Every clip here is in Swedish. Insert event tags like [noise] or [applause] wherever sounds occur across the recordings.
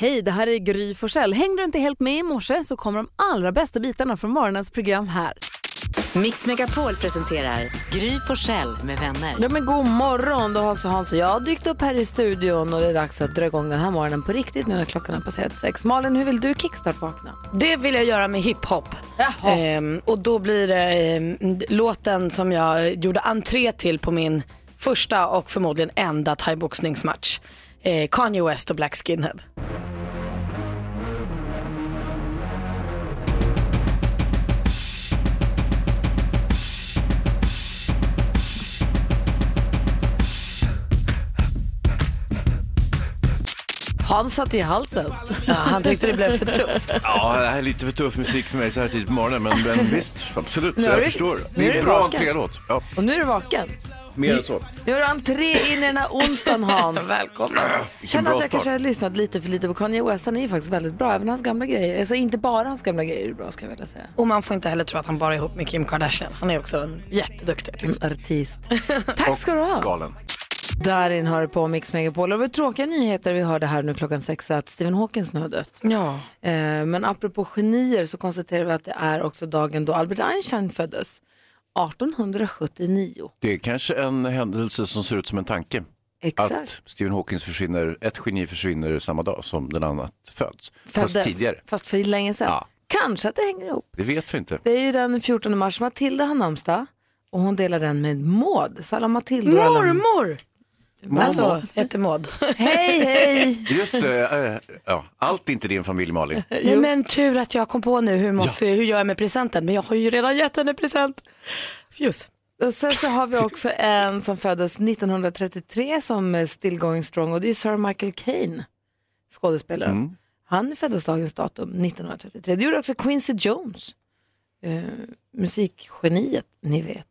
Hej, det här är Gry Forssell. Hängde du inte helt med i morse så kommer de allra bästa bitarna från morgonens program här. Mix Megapol presenterar Gry Forssell med vänner. Ja, men god morgon, då har också Hans och jag dykt upp här i studion och det är dags att dra igång den här morgonen på riktigt nu när klockan har passerat sex. Malin, hur vill du kickstart-vakna? Det vill jag göra med hiphop. Ehm, och då blir det ehm, låten som jag gjorde entré till på min första och förmodligen enda thaiboxningsmatch. Eh, Kanye West och Black Skinhead. Hans satt i halsen. Ja, han tyckte det blev för tufft. Ja, det här är lite för tuff musik för mig så här tidigt på morgonen, men, men [laughs] visst, absolut, så jag du- förstår. Det är en bra entrélåt. Ja, Och nu är du vaken. mer än så. Nu gör du entré in i den här onsdagen, [laughs] Hans. Välkomna. Känner att jag kanske har lyssnat lite för lite på Kanye West. Han är ju faktiskt väldigt bra, även hans gamla grejer. Alltså inte bara hans gamla grejer är bra, ska jag vilja säga. Och man får inte heller tro att han bara är ihop med Kim Kardashian. Han är också en jätteduktig artist. Artist. [laughs] Tack ska du ha. Galen. Darin hör på Mix Megapol. Och det var tråkiga nyheter vi hörde här nu klockan sex att Stephen Hawkins nu har dött. Ja. Eh, men apropå genier så konstaterar vi att det är också dagen då Albert Einstein föddes. 1879. Det är kanske en händelse som ser ut som en tanke. Exakt. Att Stephen Hawking försvinner, ett geni försvinner samma dag som den annat föds. Föddes, Fast tidigare. Fast för länge sedan. Ja. Kanske att det hänger ihop. Det vet vi inte. Det är ju den 14 mars. Matilda har namnsdag och hon delar den med Maud. Så alla alla... Mormor! Alltså, heter Maud. [laughs] Hej, hej! Just det, äh, ja, allt är inte din familj Malin. Nej men tur att jag kom på nu hur, måste, hur gör jag med presenten. Men jag har ju redan gett henne present. Fjus. Och sen så har vi också en som föddes 1933 som är still going strong och det är Sir Michael Caine, skådespelaren. Mm. Han föddes dagens datum 1933. Det gjorde också Quincy Jones, eh, musikgeniet ni vet.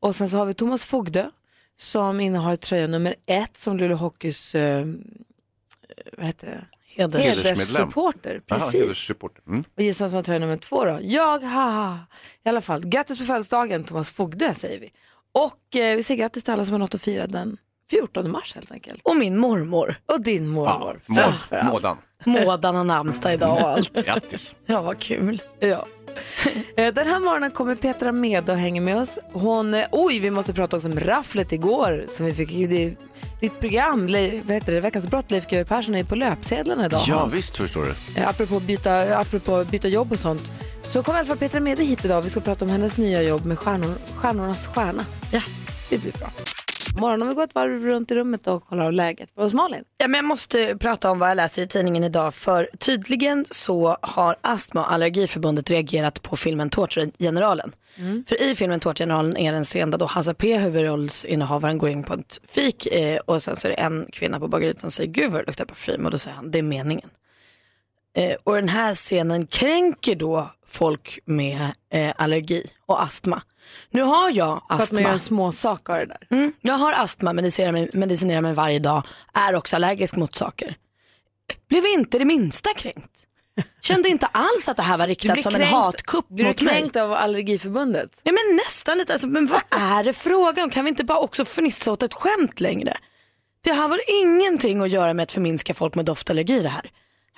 Och sen så har vi Thomas Fogdö som innehar tröja nummer ett som Luleå Hockeys eh, vad heter det? Heder. Hedersmedlem. hederssupporter. Aha, Precis. hederssupporter. Mm. Och gissa som har tröja nummer två då? Jag, haha. I alla fall, grattis på födelsedagen Thomas Fogdö säger vi. Och eh, vi säger grattis till alla som har något att fira den 14 mars helt enkelt. Och min mormor. Och din mormor. Ja. Mådan. Mådan har namnsdag idag och allt. Grattis. Ja, vad kul. Ja. [laughs] Eh, Den här morgonen kommer Petra med och hänger med oss. Hon, eh, oj, vi måste prata också om rafflet igår som vi fick. Det, ditt program, Le- vad heter det, Veckans brott, Leif GW Persson är på löpsedlarna idag. Ja, Hans. visst förstår du. Eh, Apropå byta, apropå byta jobb och sånt. Så kom i alla fall Petra Mede hit idag. Vi ska prata om hennes nya jobb med stjärnor, Stjärnornas stjärna. Ja, det blir bra. Morgon har vi gått varv runt i rummet och kollar av läget. Hos Malin? Ja, men jag måste prata om vad jag läser i tidningen idag för tydligen så har Astma och Allergiförbundet reagerat på filmen Tårtgeneralen. För i filmen Tårtgeneralen är det en scen där då Hasse P, huvudrollsinnehavaren, går in på ett fik eh, och sen så är det en kvinna på bageriet som säger gud vad det luktar parfym och då säger han det är meningen. Eh, och den här scenen kränker då folk med eh, allergi och astma. Nu har jag För att man gör astma. en små sak av det där. Mm, jag har astma, medicinerar mig, medicinerar mig varje dag, är också allergisk mot saker. Blev inte det minsta kränkt. Kände inte alls att det här var riktat som en hatkupp Blir du mot mig. kränkt av Allergiförbundet? Ja, men nästan lite, alltså, men vad är det frågan om? Kan vi inte bara också fnissa åt ett skämt längre? Det här var ingenting att göra med att förminska folk med doftallergi det här.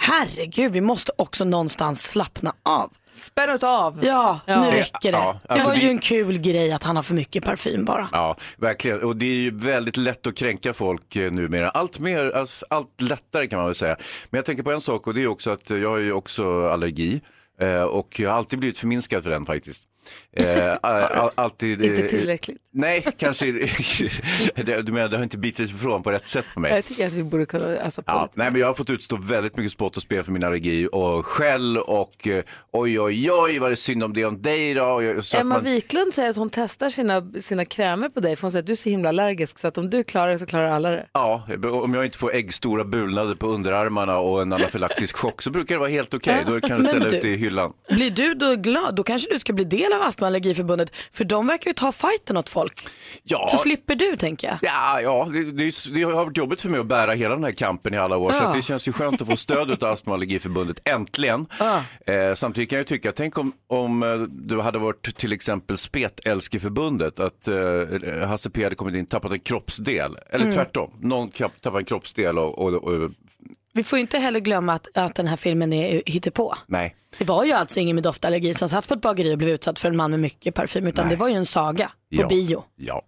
Herregud, vi måste också någonstans slappna av. Spänn av. Ja, Ja. nu räcker det. Ja, det alltså var ju vi- en kul grej att han har för mycket parfym bara. Ja, verkligen. Och det är ju väldigt lätt att kränka folk eh, numera. Allt, mer, alltså, allt lättare kan man väl säga. Men jag tänker på en sak och det är också att jag har ju också allergi. eh, Och jag har alltid blivit förminskad för den faktiskt. Eh, all, all, alltid, Inte eh, tillräckligt. Nej, kanske. [laughs] det, du menar, det har inte bitit ifrån på rätt sätt på mig. Jag tycker att vi borde kunna på Ja, nej, men jag har fått utstå väldigt mycket spott och spel för min allergi och skäll och eh, oj oj oj vad är det synd om det om dig då. Emma man, Wiklund säger att hon testar sina, sina krämer på dig för hon säger att du är så himla allergisk så att om du klarar det så klarar alla det. ja, om jag inte får äggstora bulnader på underarmarna och en anafylaktisk chock så brukar det vara helt okej. Då kan du ställa du- ut det i hyllan. Blir du då glad, då kanske du ska bli del av Astma och Allergiförbundet för de verkar ju ta fighten åt folk. Ja, Så slipper du tänker jag. Ja, ja det, det, det har varit jobbigt för mig att bära hela den här kampen i alla år. Så Ja. att det känns ju skönt att få stöd av Astma och Allergiförbundet, äntligen. Eh, samtidigt kan jag tycka, tänk om, om eh, du hade varit till exempel Spetälskeförbundet, att eh, Hasse P hade kommit in tappat en kroppsdel, eller tvärtom, någon tappar en kroppsdel och, och, och Vi får ju inte heller glömma att, att den här filmen är hittepå. Nej. Det var ju alltså ingen med doftallergi som satt på ett bageri och blev utsatt för en man med mycket parfym utan det var ju en saga på Ja. bio. Ja.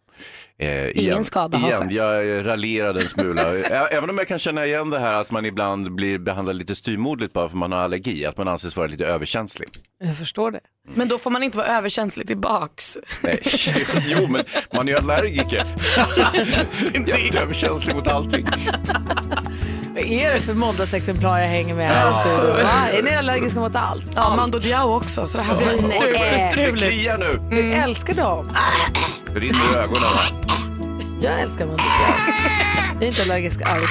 Eh, igen, skada har igen, skett. Jag raljerade en smula. Även om jag kan känna igen det här att man ibland blir behandlad lite styrmodligt bara för man har allergi. Att man anses vara lite överkänslig. Jag förstår det. Men då får man inte vara överkänslig tillbaks. Nej. [laughs] jo, men man är ju allergiker. [laughs] Jätteöverkänslig mot allting. Vad är det för måndagsexemplar jag hänger med här i studion? Va? Är ni allergiska mot allt? Ja, Mando Diao också så det här blir Nej. Det superstruligt. kliar nu. Du älskar dem. Det rinner i ögonen. Jag älskar Mando Diao. Jag är inte allergisk alls.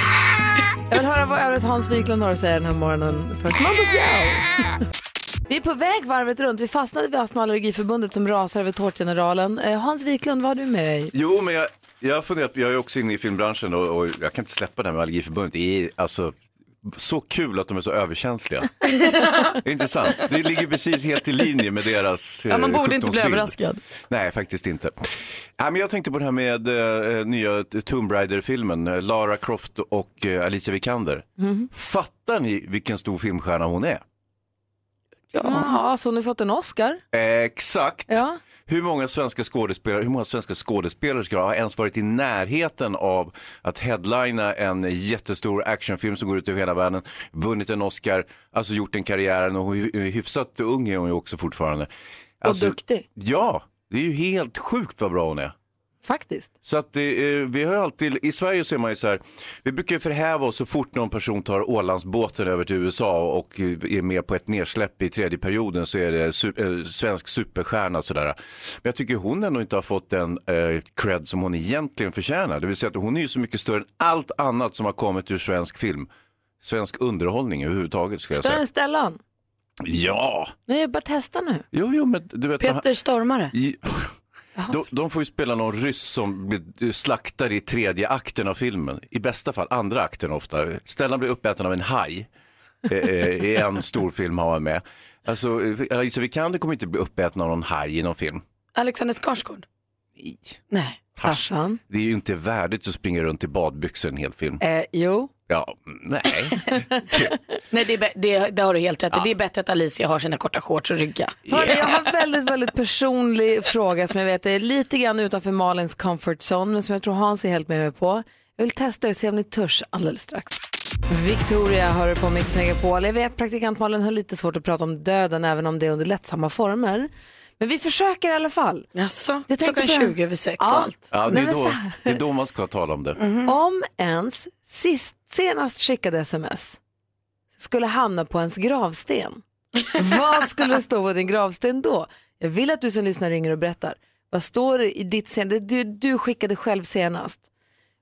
Jag vill höra vad övrigt Hans Wiklund har att säga den här morgonen. Först Mando Diao. Vi är på väg varvet runt. Vi fastnade vid Astma och allergiförbundet som rasar över tårtgeneralen. Eh, Hans Wiklund, vad har du med dig? Jo, men jag, jag har funderat, jag är också inne i filmbranschen och, och jag kan inte släppa det här med Allergiförbundet. Det är alltså så kul att de är så överkänsliga. det [laughs] är inte sant. Det ligger precis helt i linje med deras Ja, man eh, borde inte bli överraskad. Nej, faktiskt inte. Nej, men jag tänkte på det här med eh, nya Tomb Raider-filmen, eh, Lara Croft och eh, Alicia Vikander. Mhm. Fattar ni vilken stor filmstjärna hon är? Ja, så har ni fått en Oscar? Exakt. Ja. Hur många svenska skådespelare, hur många svenska skådespelerskor har ens varit i närheten av att headlina en jättestor actionfilm som går ut över hela världen, vunnit en Oscar, alltså gjort en karriär och hy- hyfsat ung är hon ju också fortfarande. Alltså, Och duktig, Ja, det är ju helt sjukt vad bra hon är. Faktiskt. Så att det, eh, vi har alltid, i Sverige ser man ju så här, vi brukar förhäva oss så fort någon person tar Ålandsbåten över till USA och eh, är med på ett nedsläpp i tredje perioden så är det su- eh, svensk superstjärna sådär. Men jag tycker hon ändå inte har fått den eh, cred som hon egentligen förtjänar. Det vill säga att hon är ju så mycket större än allt annat som har kommit ur svensk film. Svensk underhållning överhuvudtaget skulle jag Större än Stellan. Ja, Nej, jag bara testa nu. jo, jo, men du vet. Peter Stormare. I, [laughs] de, de får ju spela någon ryss som blir slaktad i tredje akten av filmen. I bästa fall andra akten ofta. Stellan blir uppäten av en haj. Eh, eh, I en stor film har han med. Alltså, Alicia Vikander kommer inte bli uppäten av någon haj i någon film. Alexander Skarsgård. Nej. Nej. Farsan. Det är ju inte värdigt att springa runt i badbyxor en hel film. Eh, jo. Ja, nej. [laughs] Nej, det, är det, det har du helt rätt i. Det är bättre att Alicia har sina korta shorts och rygga. Hörde, jag har en väldigt, väldigt personlig fråga som jag vet är lite grann utanför Malins comfort zone men som jag tror Hans är helt med mig på. Jag vill testa er, se om ni törs alldeles strax. Victoria hör du på Mix Megapol. Jag vet praktikant Malin har lite svårt att prata om döden även om det är under lättsamma former. Men vi försöker i alla fall. Jaså, Jag klockan på det. 20 över 6 Ja. allt. Ja, det, är då, det är då man ska tala om det. Om ens sist, senast skickade sms skulle hamna på ens gravsten, [laughs] vad skulle det stå på din gravsten då? Jag vill att du som lyssnar ringer och berättar. Vad står det i ditt sen, det du, du skickade själv senast?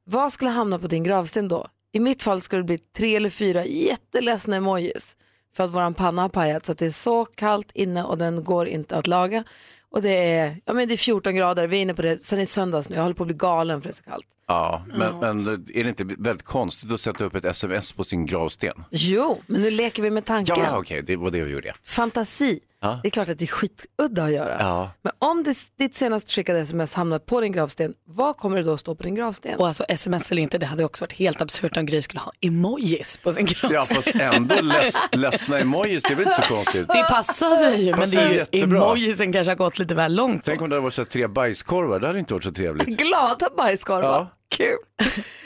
Vad skulle hamna på din gravsten då? I mitt fall skulle det bli tre eller fyra jätteledsna emojis för att våran panna har pajat så att det är så kallt inne och den går inte att laga. Och det är, ja, men det är 14 grader, vi är inne på det sen i söndags nu, jag håller på att bli galen för det är så kallt. Ja, men, men är det inte väldigt konstigt att sätta upp ett sms på sin gravsten? Jo, men nu leker vi med tanken. Ja, okej, det var det vi gjorde. Fantasi. Ja. Det är klart att det är skitudda att göra. Ja. Men om det, ditt senast skickade sms hamnar på din gravsten, vad kommer det då stå på din gravsten? Och alltså sms eller inte, det hade också varit helt absurt om Gry skulle ha emojis på sin gravsten. Ja, fast ändå leds, ledsna emojis, det är väl inte så konstigt. Det passar sig ju, men det är ju jättebra. emojisen kanske har gått lite väl långt. Tänk om det hade varit så här tre bajskorvar, det hade inte varit så trevligt. Glada bajskorvar. Ja. Kul.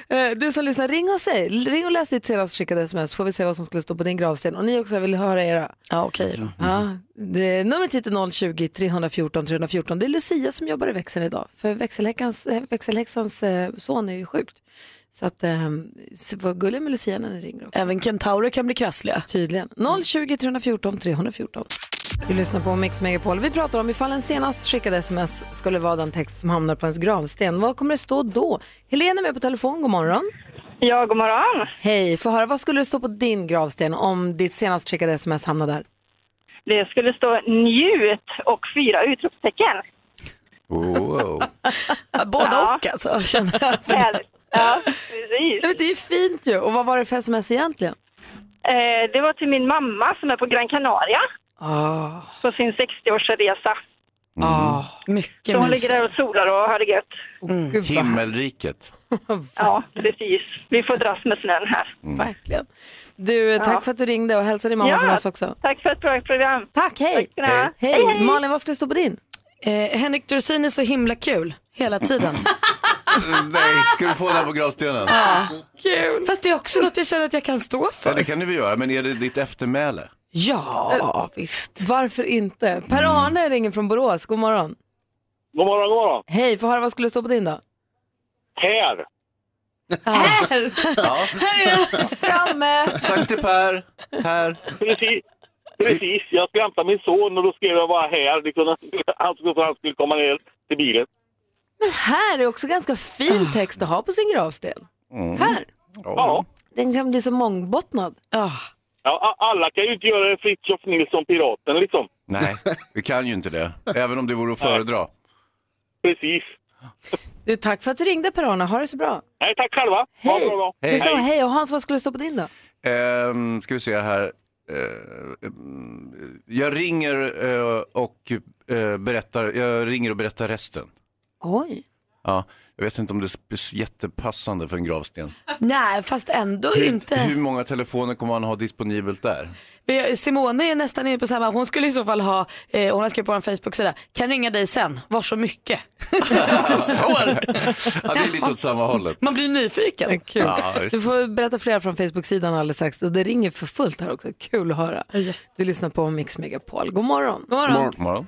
Eh, Du som lyssnar, ring och säg. Ring och läs ditt senast skickade sms får vi se vad som skulle stå på din gravsten. Och ni också vill höra era. Ja, okej då. Ja, det, numret hit är 020-314 314. Det är Lucia som jobbar i växeln idag. För växelhäxans eh, son är ju sjukt. Så att, eh, så var gullig med Lucia när ni ringer också. Även kentaurer kan bli krassliga. Tydligen. 020 314 314. Vi lyssnar på Mix Megapol. Vi pratar om ifall en senast skickade sms skulle vara den text som hamnar på ens gravsten. Vad kommer det stå då? Helena är med på telefon. God morgon. Ja, god morgon. Hej, få höra. Vad skulle det stå på din gravsten om ditt senast skickade sms hamnar där? Det skulle stå njut och fyra utropstecken. Wow. [laughs] Både Ja. och alltså, känner jag. Ja, precis. vet, det är ju fint ju. Och vad var det för sms egentligen? Eh, det var till min mamma som är på Gran Canaria Ah. på sin 60-årsresa. Ah, Mycket Så hon mysigt. ligger där och solar och har det gött. gud vad Himmelriket. Ja, precis. Vi får dras med snön här. verkligen. Du, tack Ja. för att du ringde och hälsa din mamma Ja. från oss också. Tack för ett bra program. Tack, hej! Tack ska ni ha. Hej. Malin, vad ska det stå på din? Eh, Henrik Dorsin är så himla kul hela tiden. [laughs] [laughs] Nej, ska du få den på gravstenen? kul. Fast det är också något jag känner att jag kan stå Ja, för. det kan du väl göra, men är det ditt eftermäle? Ja, visst. Varför inte? Per-Arne ringer från Borås, god morgon. God morgon, god morgon. Hej, få höra vad skulle stå på din då? Här. Här! Ja. Här är jag framme! Sankte Per, här. Precis. Precis. Jag ska hämta min son och då skrev jag bara här. Det kunde, han, skulle, han skulle komma ner till bilen. Men här är också ganska fin text att ha på sin gravsten. Mm. Här. Ja. Den kan bli så mångbottnad. Ah. ja. Alla kan ju inte göra Fritiof Nilsson Piraten liksom. Nej, vi kan ju inte det. Även om det vore att föredra. Precis. Du, tack för att du ringde Per-Arne, ha det så bra. Nej, tack själva. Ha Hej! en bra dag. Hej. Detsamma, hej. Och Hans, vad skulle det stå på din då? Ehm, ska vi se här. Ehm, jag ringer eh, och eh, berättar, jag ringer och berättar resten. Oj. Ja, jag vet inte om det är jättepassande för en gravsten. Nej, fast ändå Hur, inte. hur många telefoner kommer man ha disponibelt där? Simone är nästan inne på samma. Hon skulle i så fall ha, eh, hon har skrivit på en Facebook-sida, kan ringa dig sen, var så mycket. [laughs] så svår. Ja, det är lite åt samma hållet. Man blir nyfiken. Kul. Ja, du får berätta fler från Facebook-sidan alldeles strax. Och det ringer för fullt här också. Kul att höra. Du lyssnar på Mix Megapol. God morgon. God morgon. God morgon.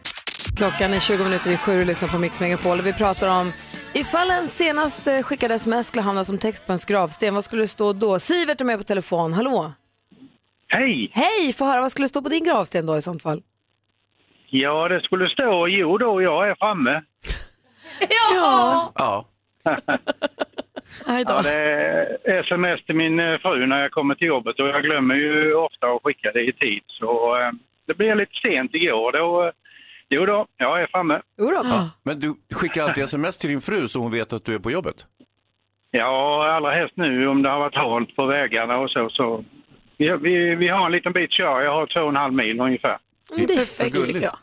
Klockan är 20 minuter i sju och lyssnar på Mix Megapol. Och vi pratar om ifall en senast skickade sms skulle hamna som text på en gravsten. Vad skulle det stå då? Sivert är med på telefon. Hallå? Hej! Hej, få höra vad skulle det stå på din gravsten då i sånt fall? Ja, det skulle stå jo då, jag är framme. [laughs] Ja. Ja. [laughs] Ja, det är sms till min eh, fru när jag kommer till jobbet och jag glömmer ju ofta att skicka det i tid. Så eh, det blev lite sent igår. Då, eh, jo då, jag är framme. Jo då. men du skickar alltid [laughs] sms till din fru så hon vet att du är på jobbet? Ja, allra helst nu om det har varit halt på vägarna och så. så vi, vi, vi har en liten bit kör. Jag har två och en halv mil ungefär. Men det är Perfekt tycker jag.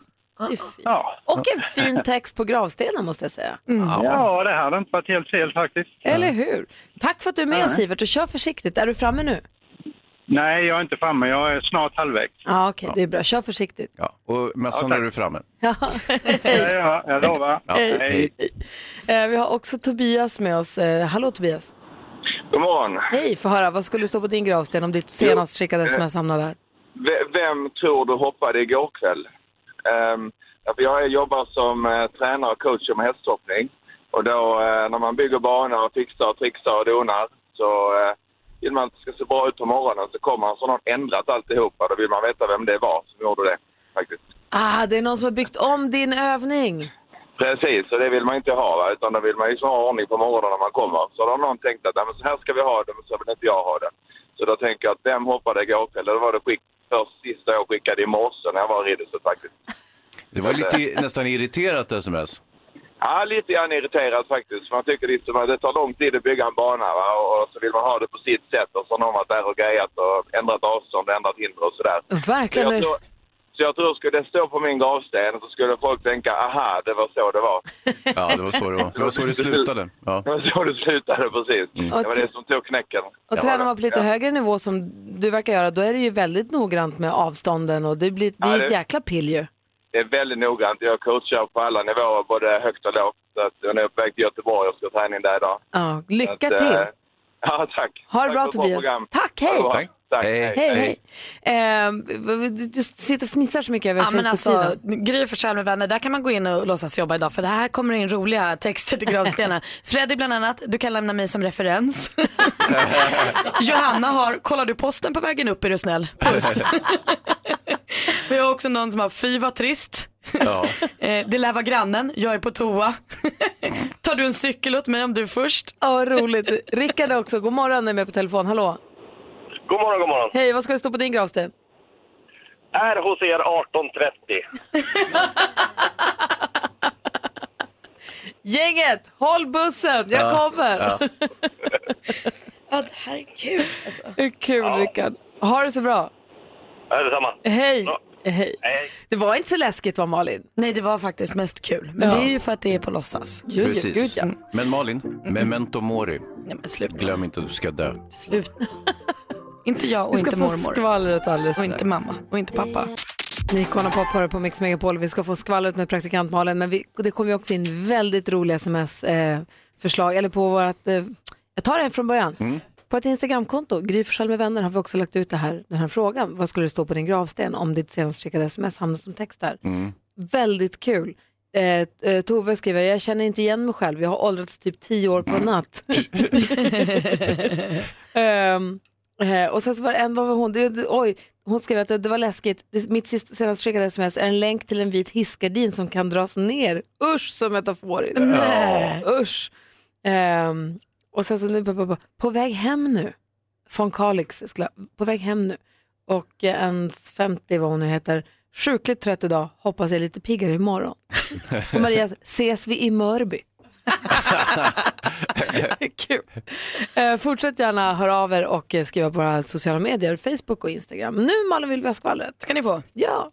Ja, Och en fin text på gravstenen måste jag säga. ja det hade inte varit helt fel faktiskt. Eller hur? Tack för att du är med oss Sivert och kör försiktigt. Är du framme nu? Nej, jag är inte framme. Jag är snart halvvägs. Ja, okej, det är bra. Kör försiktigt. Ja, och mössan Ja, är tack. du framme. Ja. Ja, ja, jag lovar. Ja, hej. Eh, Vi har också Tobias med oss. Eh, Hallå Tobias. God morgon. Hej, få höra. Vad skulle stå på din gravsten om ditt senast skickade sms hamnade där? V- Vem tror du hoppade igår kväll? Um, jag jobbar som eh, tränare och coach med hästhoppning. Och då eh, när man bygger banor och fixar och trixar och donar så eh, vill man att det ska se bra ut på morgonen så kommer han så har någon ändrat alltihopa. Då vill man veta vem det var som gjorde det faktiskt. Ah, det är någon som har byggt om din övning. Precis, och det vill man inte ha va? utan då vill man ju så ha ordning på morgonen när man kommer. Så då har någon tänkt att "Nej, men så här ska vi ha det, men så vill inte jag ha det. Så då tänker jag att vem hoppade igår kväll? Då var det skick, först sista jag skickade i morse när jag var i Ridderstult faktiskt. Det var lite nästan irriterat sms. Ja, lite grann irriterad faktiskt. Man tycker liksom att det tar lång tid att bygga en bana va? och så vill man ha det på sitt sätt och så har någon varit där och grejat och ändrat avstånd, ändrat hinder och sådär. Så Verkligen. jag tror, så jag tror skulle det stå på min gravsten så skulle folk tänka aha, det var så det var. [laughs] Ja, det var så det var. Det var så det slutade. Ja. [laughs] Det var så det slutade precis. Det var det som tog knäcken. Och tränar man på lite Ja. högre nivå som du verkar göra, då är det ju väldigt noggrant med avstånden och det blir, det Ja, är ett jäkla pill ju. Det är väldigt noggrant. Jag coachar på alla nivåer, både högt och lågt. Så att jag är på väg till Göteborg och ska träna in där idag. Ja, lycka att, till. eh, [laughs] Ja, tack. Ha det Tack bra Tobias. Tack, Ha det hej. bra. Tack. Tack. Hej. Hej, hej. Eh, du, du sitter och fnissar så mycket över Ja, Facebook-sidan. alltså, Gry Forssell med vänner, där kan man gå in och låtsas jobba idag för det här kommer in roliga texter till gravstenar. [laughs] Freddy bland annat, du kan lämna mig som referens. [laughs] Johanna har, kollar du posten på vägen upp är du snäll. Puss. [laughs] Vi har också någon som har, fy vad trist. Ja. Eh, det lär vara grannen, jag är på toa. Tar du en cykel åt mig om du är först? Ja, roligt. Rickard också, god morgon, är med på telefon. Hallå. God morgon, god morgon. Hej, vad ska det stå på din gravsten? Är hos er 18.30. [laughs] Gänget, håll bussen, jag kommer. ja. [laughs] Ja, det här är kul. Alltså. Kul Rickard. Ha det så bra. Ja, detsamma. Hej. Bra. Hej. Det var inte så läskigt va Malin? Nej, det var faktiskt mest kul. Men Ja. det är ju för att det är på låtsas. Jo, Precis. gud, ja. Men Malin, memento mori. Nej, men sluta. Glöm inte att du ska dö. Slut. [laughs] inte jag och Vi ska inte få mormor. skvallret alldeles Och inte mamma och inte pappa. Ni kollar på på, på Mix Megapol. Vi ska få skvallret med praktikant Malin. Men vi, det kommer ju också in väldigt roliga sms-förslag. eller på vårt... Eh, jag tar det från början. På ett Instagramkonto, Gry Forssell med vänner, har vi också lagt ut det här, den här frågan. Vad skulle det stå på din gravsten om ditt senast skickade sms hamnar som text där? Väldigt kul. Eh, eh, Tove skriver, jag känner inte igen mig själv. Jag har åldrats typ tio år på en natt. [laughs] [laughs] Ehm, eh, och sen så var det en, vad var hon? Det, det, oj, hon skrev att det, det var läskigt. Det, mitt sist, senast skickade sms är en länk till en vit hissgardin som kan dras ner. Usch så metaforiskt. Nej. Usch. Ehm, och sen så nu, på, på, på, på väg hem nu. Von Kalix, skulle, på väg hem nu. Och eh, en 50 vad hon nu heter. Sjukligt trött idag, hoppas jag är lite piggare imorgon. [laughs] och Maria, ses vi i Mörby? [laughs] Kul. Eh, fortsätt gärna höra av er och eh, skriva på våra sociala medier, Facebook och Instagram. Nu Malin vill vi ha skvallret. Ska ni få. Ja.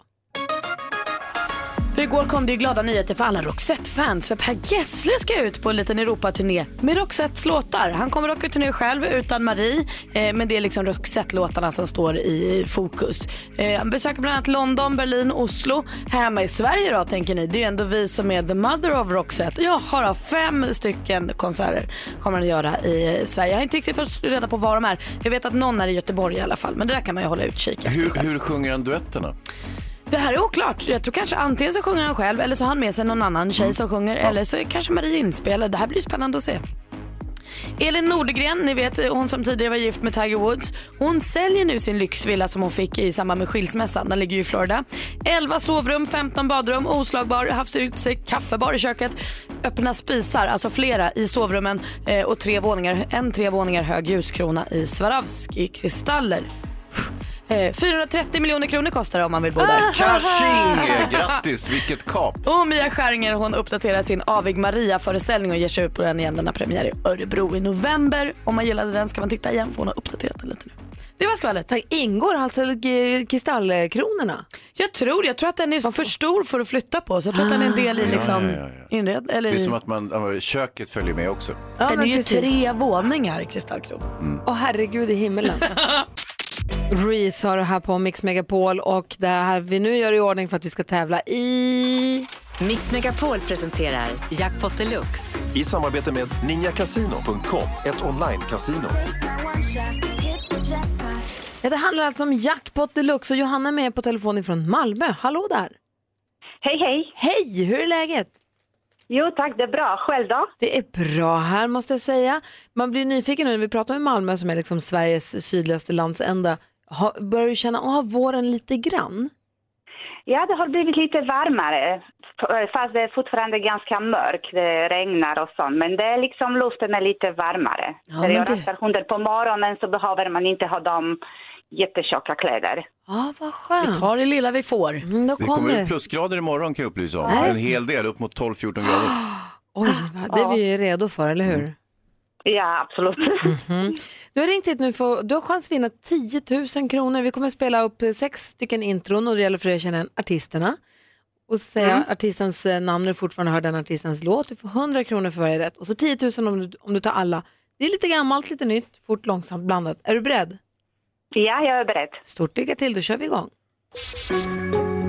För igår kom det ju glada nyheter för alla Roxette-fans. För Per Gessle ska ut på en liten Europaturné med Roxettes låtar. Han kommer åka turné själv utan Marie. Eh, men det är liksom Roxette-låtarna som står i fokus. Eh, han besöker bland annat London, Berlin, Oslo. Här hemma i Sverige då tänker ni. Det är ju ändå vi som är the mother of Roxette. Jag har fem stycken konserter kommer han att göra i Sverige. Jag har inte riktigt fått reda på var de är. Jag vet att någon är i Göteborg i alla fall. Men det där kan man ju hålla utkik efter Hur, hur sjunger han duetterna? Det här är oklart. Jag tror kanske antingen så sjunger han själv eller så har han med sig någon annan tjej som sjunger eller så är kanske Marie inspelad. Det här blir spännande att se. Elin Nordegren, ni vet hon som tidigare var gift med Tiger Woods. Hon säljer nu sin lyxvilla som hon fick i samband med skilsmässan. Den ligger ju i Florida. 11 sovrum, 15 badrum, oslagbar havsutsikt, kaffebar i köket, öppna spisar, alltså flera i sovrummen eh, och tre våningar, en tre våningar hög ljuskrona i Swarovski-kristaller. Eh, 430 miljoner kronor kostar det om man vill bo där. Kaching! Grattis, vilket kap! Och Mia Skäringer hon uppdaterar sin Avig Maria-föreställning och ger sig ut på den igen. Den har premiär i Örebro i november. Om man gillade den ska man titta igen för hon har uppdaterat den lite nu. Det var skvallret. Ingår alltså eh, kristallkronorna? Jag tror, jag tror att den är för stor för att flytta på så jag tror att den är en del i liksom Ja, ja, ja, inred... Eller Det är i... som att man, köket följer med också. Ja, den är ju tre våningar kristallkron. Åh herregud i himmelen. [laughs] Reese har det här på Mix Megapol och det här vi nu gör i ordning för att vi ska tävla i... Mix Megapol presenterar Jackpot Deluxe. I samarbete med ninjakasino.com, ett online-casino. Ja, det handlar alltså om Jackpot Deluxe och Johanna är med på telefon från Malmö. Hallå där! Hej, hej. Hej, hur är läget? Jo tack, det är bra. Själv då? Det är bra här måste jag säga. Man blir nyfiken nu när vi pratar med Malmö som är liksom Sveriges sydligaste landsända. Ha, börjar du känna av våren lite grann? Ja, det har blivit lite varmare. F- Fast det är fortfarande ganska mörkt, det regnar och sånt. Men det är liksom luften är lite varmare. Ja, När jag det- rastar hundar på morgonen så behöver man inte ha de jättetjocka kläder. Ja, vad skönt. Ta det lilla vi får. Mm, då Det kommer kommer det. plusgrader imorgon kan jag upplysa om. En hel del, upp mot 12-14 grader. [gasps] Oj, vad- det är vi ju redo för, eller hur? Ja, absolut. Mm. Du har ringt hit nu för du har chans att vinna 10 000 kronor. Vi kommer att spela upp eh, sex stycken intron och det gäller för dig att känna artisterna. Och säga artistens eh, namn när du fortfarande hör den artistens låt. Du får 100 kronor för varje rätt. Och så 10 000 om du, om du tar alla. Det är lite gammalt, lite nytt, fort, långsamt, blandat. Är du beredd? Ja, jag är beredd. Stort lycka till, då kör vi igång. Eh,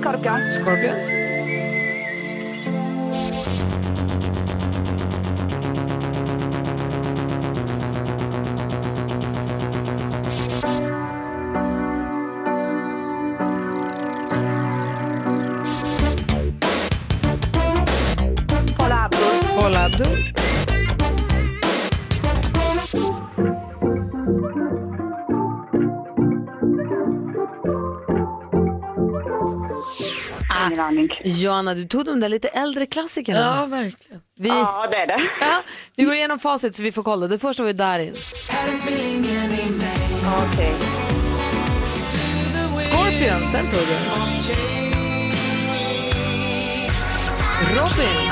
Scorpion, Scorpions, aning. Joanna, du tog de där lite äldre klassikerna. Ja, verkligen. Vi, Ja, det är det. ja, vi går igenom facit så vi får kolla. Det första var ju Darin. Okej. Scorpions, den tog du. Robin.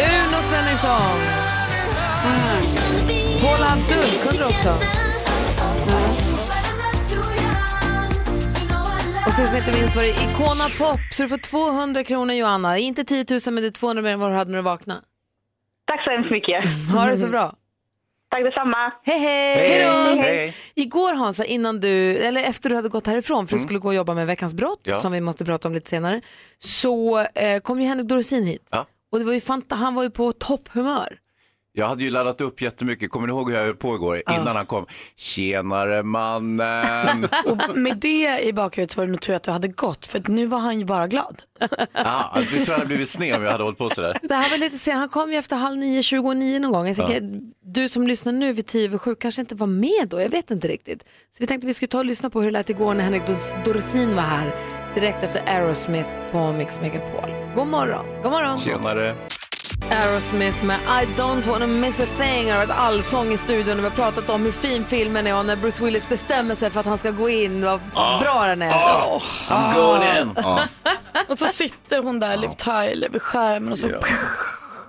Uno Svenningsson. Paula Abdul kunde du också. Och sist men inte minst var det Icona Pop. Så du får 200 kronor Johanna. Inte 10 000 men det är 200 mer än vad du hade när du vaknade. Tack så hemskt mycket. Ha det så bra. Tack detsamma. Hej hej! Hej, då! hej. Igår Hansa, innan du, eller efter du hade gått härifrån för du skulle gå och jobba med Veckans brott Ja. som vi måste prata om lite senare, så eh, kom ju Henrik Dorsin hit. Ja. Och det var ju fanta, han var ju på topphumör. Jag hade ju laddat upp jättemycket, kommer ni ihåg hur jag höll på igår innan han kom? Tjenare mannen! [laughs] Och med det i bakhuvudet så var det nog tur att du hade gått för att nu var han ju bara glad. ja, du tror jag hade blivit sned om jag hade hållit på sådär. Det här var lite sen, han kom ju efter halv nio, 29 någon gång. Jag tänker, Du som lyssnar nu vid tio över sju kanske inte var med då, jag vet inte riktigt. Så vi tänkte vi skulle ta och lyssna på hur det lät igår när Henrik Dors- Dorsin var här direkt efter Aerosmith på Mix Megapol. God morgon! God morgon. Tjenare! Aerosmith med I don't wanna miss a thing har varit allsång i studion och vi har pratat om hur fin filmen är och när Bruce Willis bestämmer sig för att han ska gå in, vad bra den är. I'm going in! Och så sitter hon där, Liv Tyler, vid skärmen och så Ja.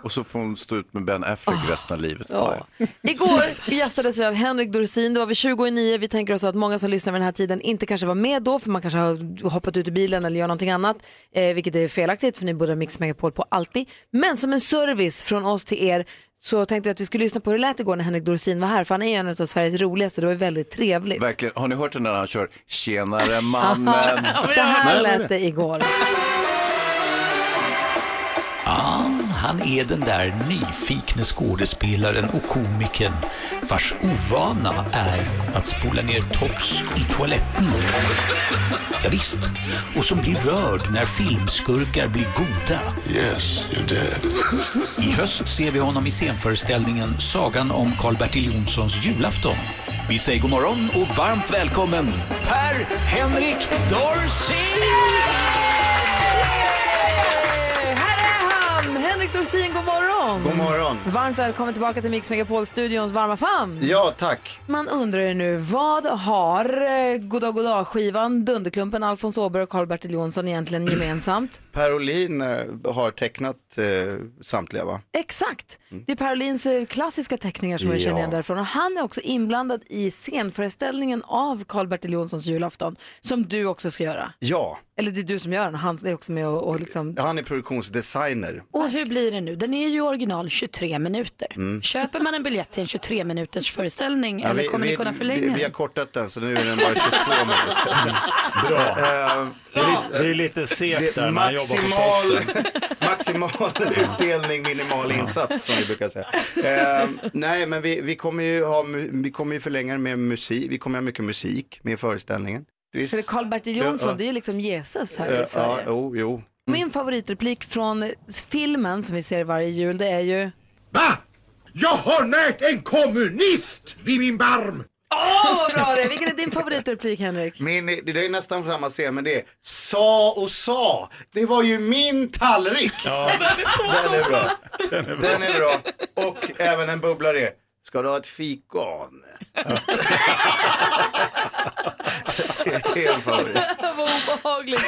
Och så får hon stå ut med Ben Affleck resten av livet. Ja. [laughs] Igår gästades vi av Henrik Dorsin, det var vid 20 i nio. Vi tänker oss att många som lyssnar vid den här tiden inte kanske var med då för man kanske har hoppat ut ur bilen eller gör någonting annat, eh, vilket är felaktigt för ni borde ha Mix Megapol på alltid. Men som en service från oss till er så tänkte jag att vi skulle lyssna på hur det lät igår när Henrik Dorsin var här för han är ju en av Sveriges roligaste, det var ju väldigt trevligt. Verkligen. Har ni hört den när han kör Tjenare [laughs] mannen? Så här lät det igår. Ja, han är den där nyfikne skådespelaren och komikern vars ovana är att spola ner tops i toaletten. Ja, visst, och som blir rörd när filmskurkar blir goda. Yes, you did. I höst ser vi honom i scenföreställningen Sagan om Karl-Bertil Jonssons julafton. Vi säger god morgon och varmt välkommen Per-Henrik Dorsin! Henrik Dorsin, god morgon! God morgon. Varmt välkommen tillbaka till Mix Megapol-studions varma famn. Ja, tack. Man undrar ju nu, vad har eh, Goddag Goddag-skivan, Dunderklumpen, Alfons Åberg och Karl-Bertil Jonsson egentligen [clears throat] gemensamt? Per Olin eh, har tecknat eh, samtliga va? Exakt. Det är Parolins eh, klassiska teckningar som jag känner igen därifrån. Och han är också inblandad i scenföreställningen av Karl-Bertil Jonssons julafton, som du också ska göra. Ja, Eller det är du som gör den, och han är också med och, och liksom... han är produktionsdesigner. Och hur blir det nu? Den är ju original 23 minuter. Köper man en biljett till en 23 minuters föreställning Mm. Ja, eller vi- kommer vi, ni kunna vi, förlänga vi har den? kortat den så nu är den bara 22 [laughs] minuter. Bra. Eh, Det är, lite- det är lite segt där är när man jobbar på maximal, [laughs] maximal utdelning, minimal insats som vi brukar säga. Eh, nej, men vi, vi, kommer ju ha, vi kommer ju förlänga den med musik. Vi kommer ha mycket musik med föreställningen. Visst? För Karl-Bertil Ja, Jonsson, ja. det är ju liksom Jesus här i ja, Sverige. jo, jo. Min favoritreplik från filmen som vi ser varje jul, det är ju... Va? Jag har närt en kommunist vid min barm! Åh, vad bra det är! Vilken är din favoritreplik, Henrik? Min, det är nästan samma scen, men det är sa och sa. Det var ju min tallrik. Ja, [laughs] Den är bra. Den är bra. Och även en bubblare. Ska du ha ett fikon? det är en favorit. vad obehagligt.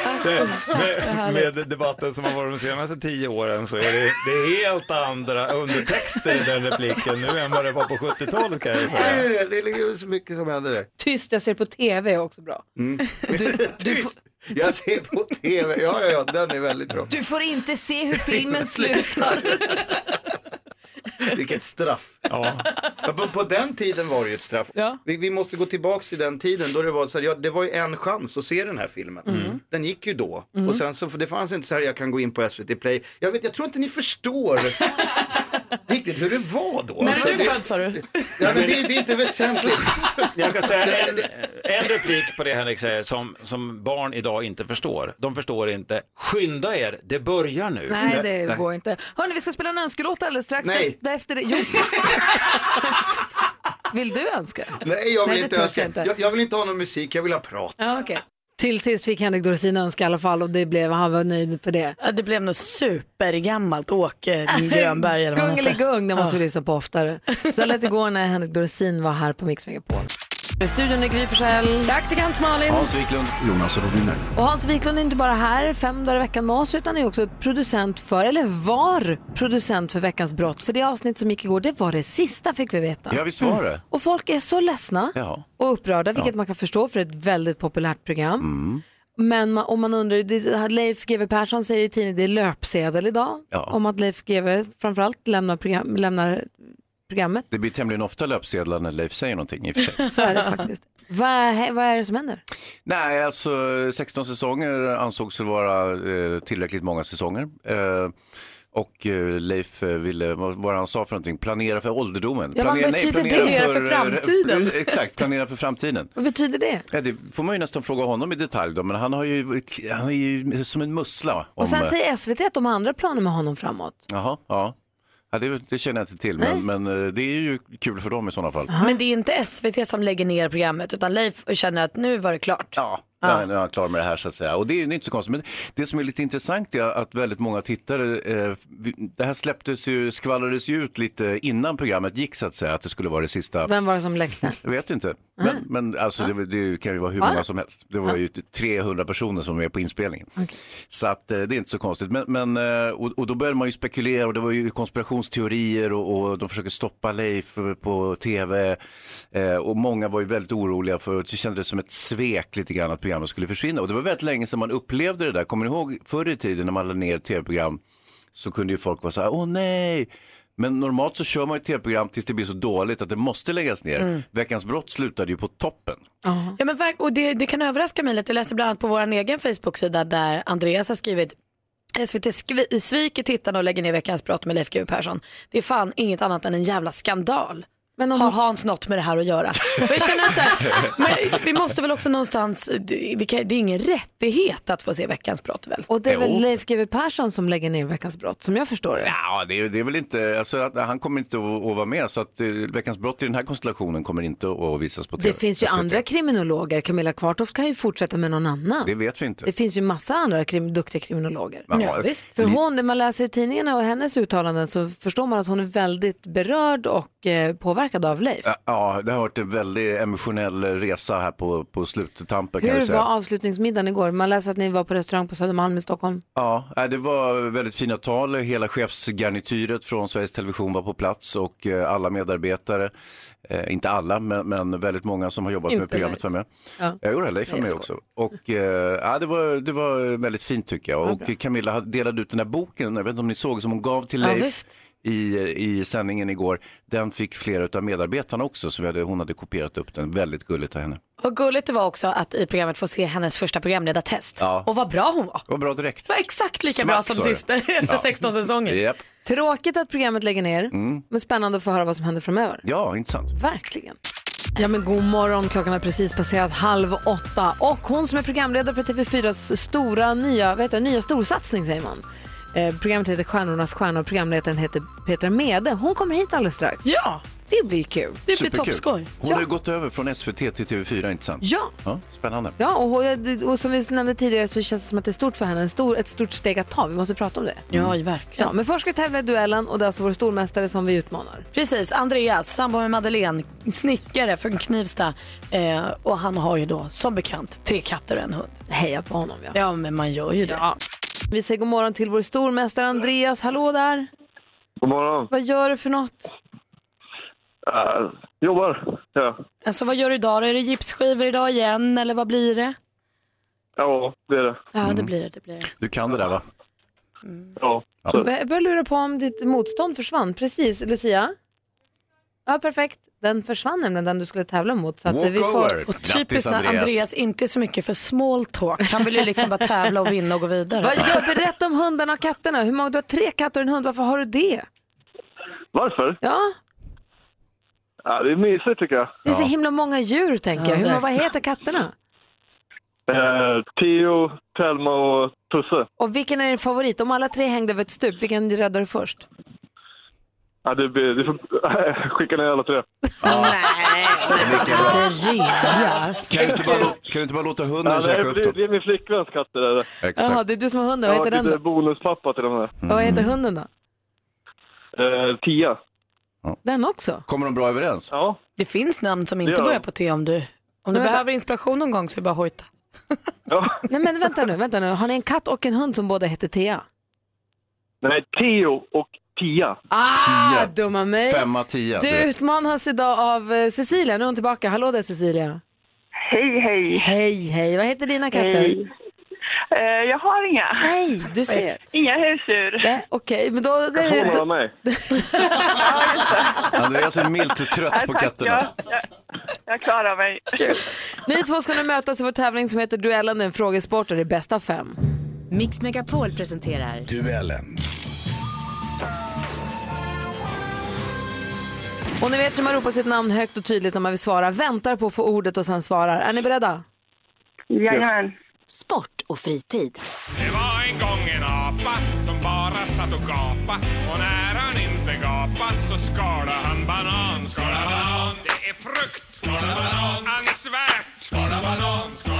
med, med debatten som har varit de senaste tio åren så är det, det är helt andra undertexter i den repliken nu än vad det var på 70-talet kan jag Det säga. är det. Ligger så mycket som händer där. Tyst, jag ser på tv är också bra. Du, du, [laughs] får, Jag ser på tv. Ja, ja, ja, den är väldigt bra. du får inte se hur filmen [laughs] slutar. [laughs] [laughs] Vilket straff. Ja. Ja, på, på den tiden var det ju ett straff. Ja. Vi, vi måste gå tillbaka till den tiden då det var så här, ja, det var ju en chans att se den här filmen. Mm. Den gick ju då. Och sen så, för det fanns inte så här, jag kan gå in på SVT Play. Jag, vet, jag tror inte ni förstår [laughs] riktigt hur det var då. När Alltså, är du det, född sa du? ja, men det, det är inte väsentligt. Jag kan säga en, en replik på det Henrik säger som, som barn idag inte förstår. De förstår inte, skynda er, det börjar nu. Nej, det Nej. går inte. Hörni, vi ska spela en önskelåt alldeles strax. Nej. Där- Efter det. Jo. [laughs] Vill du önska? Nej, jag vill Nej, inte önska. jag inte. Jag, jag vill inte ha någon musik, jag vill ha prat. Ja, okej. Till sist fick Henrik Dorsin önska i alla fall och det blev, han var nöjd för det. Ja, det blev nog supergammalt Åke Grönberg eller vad han hette. Gungeligung, det måste vi lyssna på oftare. Så det lät igår när Henrik Dorsin var här på Mix Megapol. I studion är Gry Forssell. Praktikant Malin. Hans Wiklund. Jonas Rodiner. Och Hans Wiklund är inte bara här fem dagar i veckan med oss utan är också producent för, eller var producent för Veckans brott. För det avsnitt som gick igår, det var det sista fick vi veta. Ja, visst var det. Och folk är så ledsna Ja. och upprörda, vilket Ja. man kan förstå för ett väldigt populärt program. Mm. Men man, om man undrar, det, Leif GW Persson säger i tidningen det är löpsedel idag Ja. om att Leif GW framförallt lämnar, program, lämnar programmet. Det blir tämligen ofta löpsedlar när Leif säger någonting i och för sig. [laughs] Så är det faktiskt. vad, vad är det som händer? Nej, alltså 16 säsonger ansågs vara eh, tillräckligt många säsonger. Eh, och eh, Leif eh, ville, vad han sa för någonting, planera för ålderdomen. Ja, vad betyder det? Planera för framtiden. eh, [laughs] exakt, planera för framtiden. Vad betyder det? Ja, det får man ju nästan fråga honom i detalj då, men han, har ju, han är ju som en mussla. Om, Och sen säger SVT att de har andra planer med honom framåt. Jaha, ja. Ja det, det känner jag inte till, men, men eh, det är ju kul för dem i sådana fall. Men det är inte SVT som lägger ner programmet utan Leif känner att nu var det klart. Ja. Ja. Nu är jag klar med det här så att säga. Och det är inte så konstigt. Men det som är lite intressant är att väldigt många tittare, eh, det här släpptes ju, skvallrades ju ut lite innan programmet gick så att säga, att det skulle vara det sista. Vem var det som läckte? Jag vet inte. Men, men alltså, det, det kan ju vara hur Ja. många som helst. Det var ju 300 personer som var med på inspelningen. Så att, eh, det är inte så konstigt. Men, men, eh, och, och då började man ju spekulera och det var ju konspirationsteorier och, och de försöker stoppa Leif på tv. Eh, och många var ju väldigt oroliga för det kändes som ett svek lite grann att programmet skulle försvinna. Och det var väldigt länge sedan man upplevde det där. Kommer ni ihåg förr i tiden när man lade ner tv-program så kunde ju folk vara så här, åh nej. Men normalt så kör man ju tv-program tills det blir så dåligt att det måste läggas ner. Mm. Veckans brott slutade ju på toppen. Ja, men, och det, det kan överraska mig lite. Jag läste bland annat på vår egen Facebook-sida där Andreas har skrivit SVT skvi- sviker tittarna och lägger ner Veckans brott med Leif GW Persson. Det är fan inget annat än en jävla skandal. Men Har Hans något med det här att göra? [laughs] Jag känner att så här, men vi måste väl också någonstans, det är ingen rättighet att få se Veckans brott väl? Och det är väl. Leif GW Persson som lägger ner Veckans brott, som jag förstår det. Ja, det är, det är väl inte, alltså, han kommer inte att, att vara med så att eh, Veckans brott i den här konstellationen kommer inte att, visas på tv. Det finns ju andra kriminologer. Camilla Kvartoft kan ju fortsätta med någon annan. Det vet vi inte. Det finns ju massa andra krim, duktiga kriminologer. Ja, Ja, visst. För hon, när man läser i tidningarna och hennes uttalanden så förstår man att hon är väldigt berörd och eh, påverkad av Leif. Ja, det har varit en väldigt emotionell resa här på, på sluttampen Hur var avslutningsmiddagen igår? Man läser att ni var på restaurang på Södermalm i Stockholm. Ja, det var väldigt fina tal. Hela chefsgarnityret från Sveriges Television var på plats och eh, alla medarbetare, eh, inte alla, men, men väldigt många som har jobbat Inte med programmet var med. Ja. Jag gjorde Leif var med också. Och, eh, ja, det, var, det var väldigt fint tycker jag. Ja, och bra. Camilla delade ut den här boken, jag vet inte om ni såg, som hon gav till Ja, Leif. visst. I, i sändningen igår, den fick flera av medarbetarna också, så vi hade, hon hade kopierat upp den. Väldigt gulligt av henne. Och gulligt det var också att i programmet få se hennes första programledartest. Ja. Och vad bra hon var. Var bra direkt. Var exakt lika Smack, bra som sista [laughs] efter Ja. 16 säsonger. Japp. Tråkigt att programmet lägger ner, Mm. men spännande att få höra vad som händer framöver. Ja, intressant. Verkligen. Ja men god morgon, klockan har precis passerat halv åtta och hon som är programledare för TV4s stora nya, vad heter det, nya storsatsning säger man. Eh, programmet heter Stjärnornas stjärna och programledaren heter Petra Mede. Hon kommer hit alldeles strax. Ja, Det blir kul. det blir toppskoj. Hon har ju gått över från SVT till TV4, inte sant? Ja. ja spännande. Ja, och, och, och som vi nämnde tidigare så känns det som att det är stort för henne, en stor, ett stort steg att ta. Vi måste prata om det. Ja, verkligen. Ja, men först ska vi tävla i duellen och det är alltså vår stormästare som vi utmanar. Precis, Andreas, sambo med Madeleine, snickare från Knivsta. Eh, och han har ju då som bekant tre katter och en hund. Heja på honom ja. Ja, men man gör ju det. Vi säger god morgon till vår stormästare Andreas. Hallå där! God morgon. Vad gör du för något? Uh, jobbar. Ja. Alltså vad gör du idag? då? Är det gipsskivor idag igen eller vad blir det? ja, det är det. Ja, Mm. det blir det. det, blir det. Du kan det där va? Ja. Jag börjar lura på om ditt motstånd försvann. Precis, Lucia? Ja, perfekt. Den försvann nämligen, den du skulle tävla mot. Så att vi får... Och typiskt när Andreas. inte är så mycket för small talk. Han vill ju liksom bara tävla och vinna och gå vidare. Vad gör, berätta om hundarna och katterna. Hur många, du har tre katter och en hund, varför har du det? Varför? Ja, Ja, det är mysigt tycker jag. det är så himla många djur tänker jag. Hur, många- vad heter katterna? Eh, Theo, Telma och Tusse. Och vilken är din favorit? Om alla tre hängde över ett stup, vilken räddar du först? Ja, blir, det får, [laughs] skicka ner alla tre. Andreas. Kan du inte bara, lå- kan du inte bara låta hunden Ja, det, söka är, upp det, dem? det är min flickväns katter. Är det. Jaha, det är du som har hunden. Vad heter den då? bonuspappa till de här. Vad heter hunden då? Eh, tia. Den också? Kommer de bra överens? Ja. Det finns namn som inte Ja. börjar på T om du, om du behöver inspiration någon gång så är det bara hojta. [laughs] Nej men vänta nu, vänta nu. Har ni en katt och en hund som båda heter Thea? Nej, Theo och Tia. Ah, dumma mig. Femma, tio. Du utmanas idag av eh, Cecilia, nu är hon tillbaka. Hallå där Cecilia. Hej, hej. Hej, hej. Vad heter dina katter? Hej. Eh, jag har inga. Nej, du ser. Inga husdjur. Nej, Okej, men då... Jag [laughs] det, vara med. Andreas är milt trött på tack, katterna. Jag, jag, jag klarar mig. ni två ska nu mötas i vår tävling som heter Duellen, en frågesport och det är bäst av fem. Mix Megapol presenterar Duellen. Och ni vet hur man ropar sitt namn högt och tydligt när man vill svara. Väntar på att få ordet och sen svarar. Är ni beredda? Jajamän. sport och fritid. Det var en gång en apa som bara satt och gapa och när han inte gapa så skala han banan. Skala banan, det är frukt. Skala banan, ansvärt. Skala banan, skala.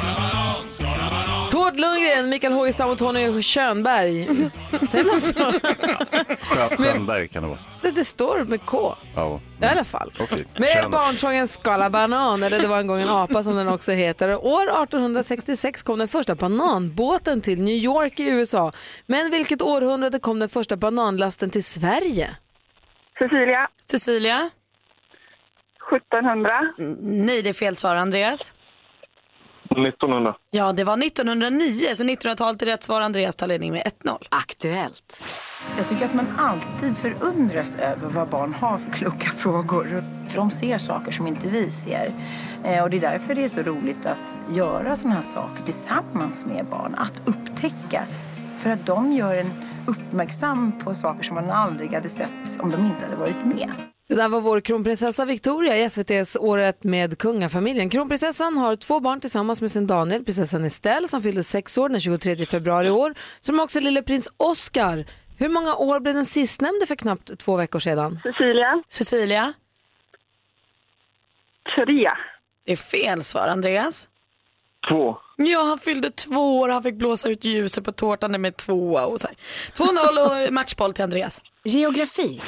Tord Lundgren, Mikael Hågestam och Tony Könberg. Säger man så? Skö- Schönberg kan det vara. Det, det står med K. Ja. I alla fall. Okej. Med barnsången Skala banan, eller det var en gång en apa som den också heter. År 1866 kom den första bananbåten till New York i USA. Men vilket århundrade kom den första bananlasten till Sverige? Cecilia, Cecilia? 1700. Nej, det är fel svar. Andreas? 1900. Ja, det var 1909, så 1900-talet är rätt svar. Andreas tar ledning med 1-0. Aktuellt. Jag tycker att man alltid förundras över vad barn har för kloka frågor. För de ser saker som inte vi ser. Eh, Och det är därför det är så roligt att göra sådana här saker tillsammans med barn. Att upptäcka. För att de gör en uppmärksam på saker som man aldrig hade sett om de inte hade varit med. Det där var vår kronprinsessa Victoria i SVTs Året med kungafamiljen. Kronprinsessan har två barn tillsammans med sin Daniel, prinsessan Estelle som fyllde sex år den 23 februari i år, som också lille prins Oscar. Hur många år blev den sistnämnde för knappt två veckor sedan? Cecilia, Cecilia? tre. Det är fel svar. Andreas? Två. Ja, han fyllde två år. Han fick blåsa ut ljuset på tårtan med tvåa och så här. 2-0 och matchboll till Andreas. Geografi.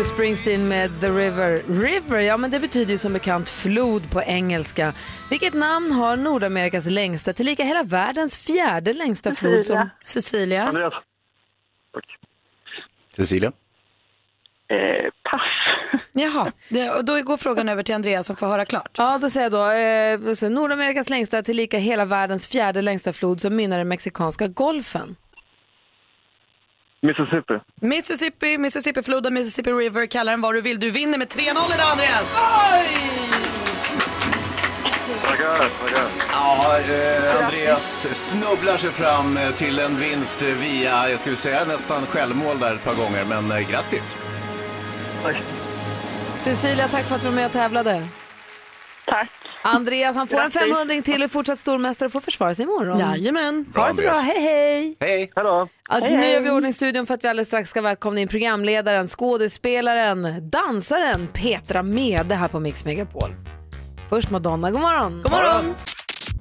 Bruce Springsteen med The River. River, ja men det betyder ju som bekant flod på engelska. Vilket namn har Nordamerikas längsta, tillika hela världens fjärde längsta flod som... Cecilia. Andreas. Cecilia? Eh, pass. Jaha, det, och då går frågan över till Andreas som får höra klart. Ja, då säger jag då, eh, Nordamerikas längsta, tillika hela världens fjärde längsta flod som mynnar i mexikanska golfen. Mississippi. Mississippi, Mississippi-floden, Mississippi River, kalla den vad du vill. Du vinner med 3-0 idag Andreas. Tackar, tackar. Ja, eh, Andreas snubblar sig fram eh, till en vinst via, jag skulle säga nästan självmål där ett par gånger, men eh, grattis. Cecilia, tack för att du var med och tävlade. Tack. Andreas, han får en Grattis. 500 till och fortsatt stormästare och får försvara sig imorgon. Jajamän. Ha det så bra, hej hej! Hej! Hallå. Att Hej, nu är vi ordning studion för att vi alldeles strax ska välkomna in programledaren, skådespelaren, dansaren Petra Mede här på Mix Megapol. Först Madonna, god morgon! God morgon.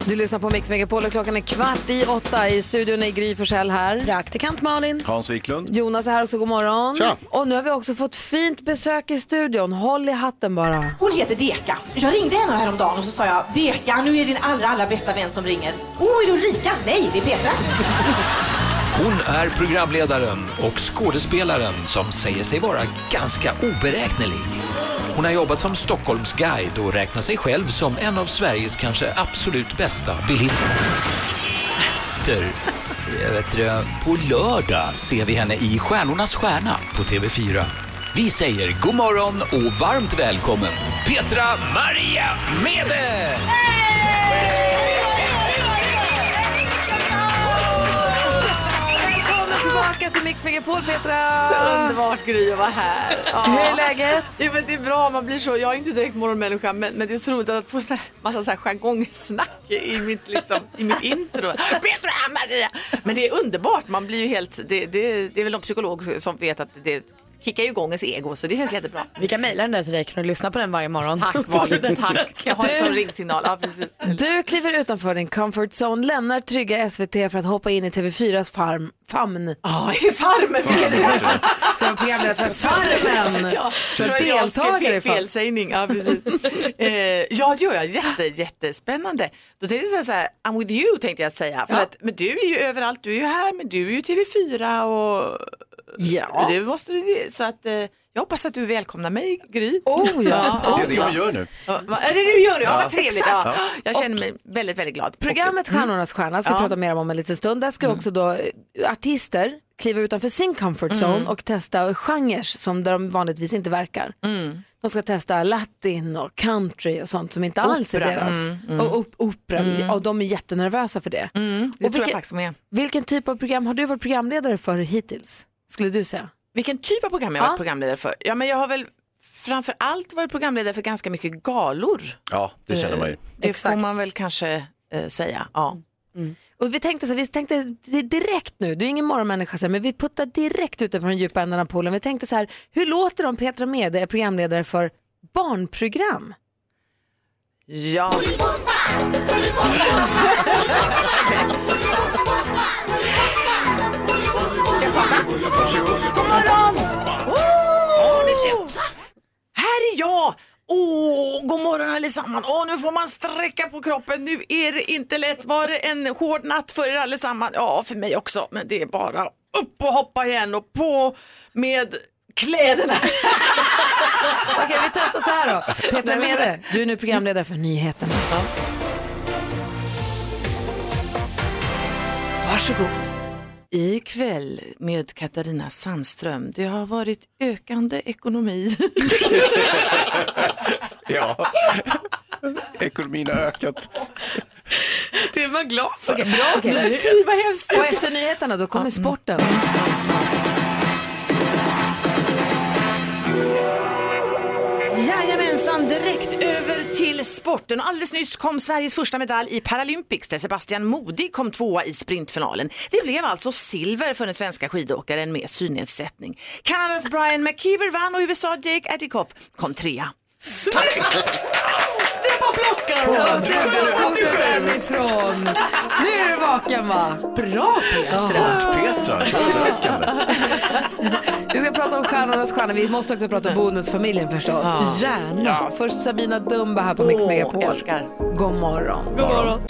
Du lyssnar på Mix Megapol och klockan är kvart i åtta. I studion är Gry Forssell här. Praktikant Malin. Hans Wiklund. Jonas är här också, god morgon. Tja. Och nu har vi också fått fint besök i studion. Håll i hatten bara. Hon heter Deka. Jag ringde henne häromdagen och så sa jag Deka, nu är din allra, allra bästa vän som ringer. Åh, oh, är det Ulrika? Nej, det är Petra. [laughs] Hon är programledaren och skådespelaren som säger sig vara ganska oberäknelig. Hon har jobbat som Stockholmsguide och räknar sig själv som en av Sveriges kanske absolut bästa bilister. Jag vet du, på lördag ser vi henne i Stjärnornas stjärna på TV4. Vi säger god morgon och varmt välkommen Petra Maria Mede! Hey! Tillbaka till Mix Megapol, Petra! Så underbart Gry att vara här. [laughs] Hur är läget? Jo, men det är bra, man blir så, jag är inte direkt morgonmänniska men, men det är så roligt att få så här, massa så här jargongsnack i mitt, liksom, i mitt intro. [laughs] Petra, Maria! Men det är underbart, man blir ju helt, det, det, det är väl någon psykolog som vet att det kickar ju igång ens ego så det känns jättebra. Vi kan mejla den där till dig, kan du lyssna på den varje morgon? Tack Malin, tack. Jag har en sån ringsignal. Ja, precis. Du kliver utanför din comfort zone, lämnar trygga SVT för att hoppa in i TV4s farm, famn. Ja, i Farmen! Som programledare för Farmen. Ja, Så deltagare i felsägning. Ja, precis. [laughs] eh, ja, det gör jag. Jätte, jättespännande. Då tänkte jag så här, I'm with you tänkte jag säga. För Ja. att, men du är ju överallt, du är ju här, men du är ju TV4 och Ja. det måste så att eh, jag hoppas att du välkomnar mig, Gry. Oh, ja. Det är det man gör nu. Ja, va- är det det du gör nu? Ja, Ja. vad trevligt. Ja. Ja. Jag känner mig väldigt, väldigt glad. Programmet Och- mm. Stjärnornas stjärna ska vi Ja. prata mer om om en liten stund. Där ska också då eh, artister kliva utanför sin comfort zone Mm. och testa genrer som där de vanligtvis inte verkar. Mm. De ska testa latin och country och sånt som inte alls är Opera. deras. Mm, mm. Och op- opera, Mm. och de är jättenervösa för det. Mm, det Och tror jag vilken- faktiskt med. Vilken typ av program har du varit programledare för hittills? Skulle du säga? Vilken typ av program jag har Ja. varit programledare för? Ja, men jag har väl framför allt varit programledare för ganska mycket galor. Ja, det känner man ju. Det får man väl kanske eh, säga. Ja. Och vi tänkte så, vi tänkte di- direkt nu, du är ingen morgonmänniska så här, men vi puttar direkt utifrån den djupa änden av poolen. Vi tänkte så här, hur låter det om Petra Mede är programledare för barnprogram? Ja. God morgon! Oh! Här är jag! Åh, god morgon allesammans! Åh, nu får man sträcka på kroppen. Nu är det inte lätt. Var det en hård natt för er allesammans? Ja, för mig också. Men det är bara upp och hoppa igen och på med kläderna. [laughs] Okej, vi testar så här då. Petra Mede, du är nu programledare för nyheterna. Varsågod. Ikväll med Katarina Sandström. Det har varit ökande ekonomi. [laughs] Ja, ekonomin har ökat. Det är man glad för. Bra. Nej, Fy vad hemskt. Och efter nyheterna då kommer sporten. Sporten. Alldeles nyss kom Sveriges första medalj i Paralympics där Sebastian Modig kom tvåa i sprintfinalen. Det blev alltså silver för den svenska skidåkaren med synnedsättning. Kanadas Brian McKeever vann och USA Jake Adikoff kom trea. Snyggt! Plockar Ja, det tog du därifrån. Nu är du vaken va? Bra Petra, Petra, så överraskande. Vi ska prata om Stjärnornas stjärna. Vi måste också prata om Bonusfamiljen förstås. Ja. Gärna. Ja, först Sabina Dumba här på Mix Åh, Megapol. älskar. God morgon. God morgon.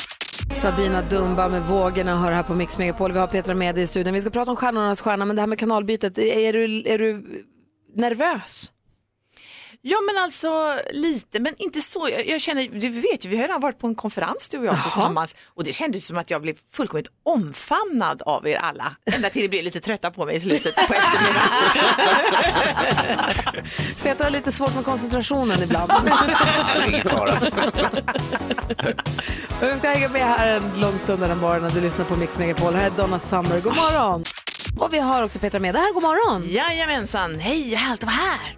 Sabina Dumba med vågorna hör här på Mix Megapol. Vi har Petra med i studion. Vi ska prata om Stjärnornas stjärna, men det här med kanalbytet, är du, är du nervös? Ja men alltså lite, men inte så. Jag, jag känner, du vet ju, vi har redan varit på en konferens du och jag Jaha. tillsammans och det kändes som att jag blev fullkomligt omfamnad av er alla. Ända till det blev lite trötta på mig i slutet på eftermiddagen. [laughs] Petra har lite svårt med koncentrationen ibland. [laughs] Vi ska hänga med här en lång stund den morgonen. Du lyssnar på Mix Megapol. Här är Donna Summer. God morgon! Och vi har också Petra med. Det här, god morgon! Jajamensan, hej, härligt att vara här.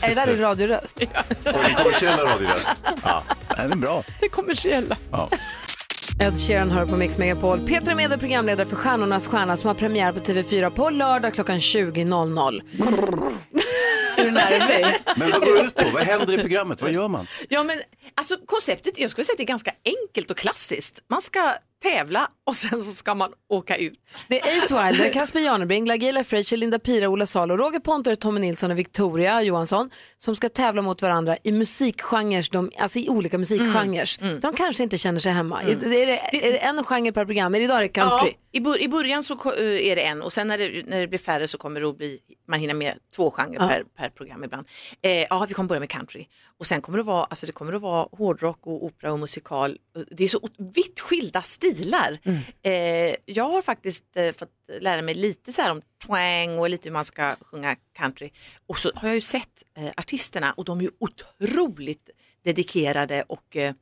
[laughs] är det där din radioröst? Och den kommersiella radioröst. [laughs] Ja, den är bra. Det kommersiella. Ja. Ed Sheeran hör på Mix Megapol. Petra Mede, programledare för Stjärnornas stjärna som har premiär på TV4 på lördag klockan 20.00. [laughs] Är du nervig? Men vad går det ut på? Vad händer i programmet? Vad gör man? Ja men alltså konceptet, jag skulle säga att det är ganska enkelt och klassiskt. Man ska tävla och sen så ska man åka ut. Det är Ace Wilder, Casper Janebring, Lagila Frazier, Linda Pira, Ola Salo, Roger Pontare, Tommy Nilsson och Victoria Johansson som ska tävla mot varandra i musikgenrer, de, alltså i olika musikgenrer. De kanske inte känner sig hemma. Är, är, det, är det en genre per program? Idag är det country. Ja, i, bör, I början så eh, är det en och sen när det, när det blir färre så kommer det att bli, man hinner med två genrer Ja. per, per program ibland. Eh, ja, vi kommer börja med country och sen kommer det vara, alltså det kommer att vara hårdrock och opera och musikal. Det är så vitt skilda stilar. Eh, jag har faktiskt eh, fått lära mig lite så här om twang och lite hur man ska sjunga country. Och så har jag ju sett eh, artisterna och de är ju otroligt dedikerade och eh,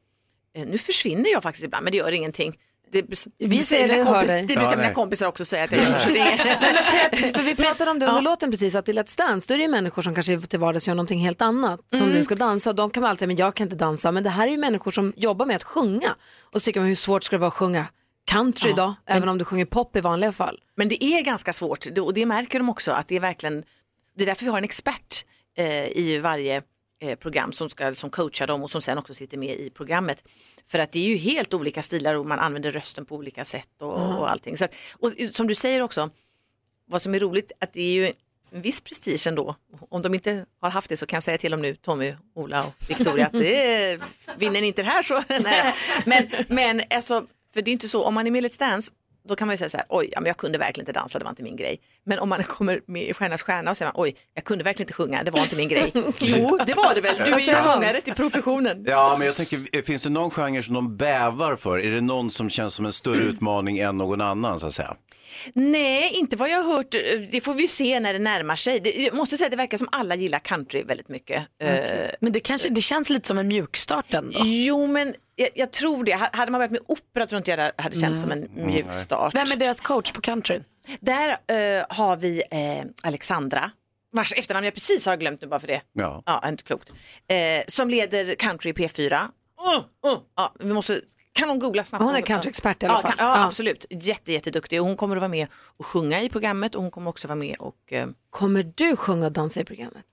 eh, nu försvinner jag faktiskt ibland men det gör ingenting. Det, Vi ser det, kompis- dig. Det brukar Ja, mina kompisar också säga att jag gör. men för, för vi [laughs] pratade om det under låten precis, att i Let's Dance då är det ju människor som kanske till vardags gör någonting helt annat som Mm. nu ska dansa och de kan man alltid säga, men jag kan inte dansa, men det här är ju människor som jobbar med att sjunga och så tycker man hur svårt ska det vara att sjunga country Ja, då, även om du sjunger pop i vanliga fall. Men det är ganska svårt och det märker de också att det är verkligen det är därför vi har en expert eh, i varje program som ska som coachar dem och som sen också sitter med i programmet. För att det är ju helt olika stilar och man använder rösten på olika sätt och, Mm. och allting. Så att, och som du säger också, vad som är roligt att det är ju en viss prestige ändå. Om de inte har haft det så kan jag säga till dem nu, Tommy, Ola och Victoria, att det är, vinner ni inte det här så [laughs] nej. [laughs] Men, men alltså, för det är inte så, om man är med i Let's Dance då kan man ju säga så här, oj, ja, men jag kunde verkligen inte dansa, det var inte min grej. Men om man [laughs] kommer med i Stjärnas stjärna och säger man, oj, jag kunde verkligen inte sjunga, det var inte min grej. [laughs] Jo, det var det väl, du är ju sångare till professionen. Ja, men jag tänker, finns det någon genre som de bävar för? Är det någon som känns som en större utmaning än någon annan så att säga? Nej, inte vad jag har hört. Det får vi ju se när det närmar sig. Det, jag måste säga att det verkar som alla gillar country väldigt mycket. Eh, Men det, kanske, det känns lite som en mjukstart ändå. Jo, men jag, jag tror det. Hade man varit med opera tror inte jag det hade känts som en mjukstart. Vem är deras coach på country? Där eh, har vi eh, Alexandra, vars efternamn jag precis har glömt nu bara för det. Ja. Ja, inte klokt. Eh, som leder country i P4. Oh, oh. Ja, vi måste, kan hon googla snabbt? Hon är countryexpert i alla ja, fall. Kan, ja, Ja. absolut. Jätte, jätteduktig. Och hon kommer att vara med och sjunga i programmet och hon kommer också vara med och... Eh, Kommer du sjunga och dansa i programmet?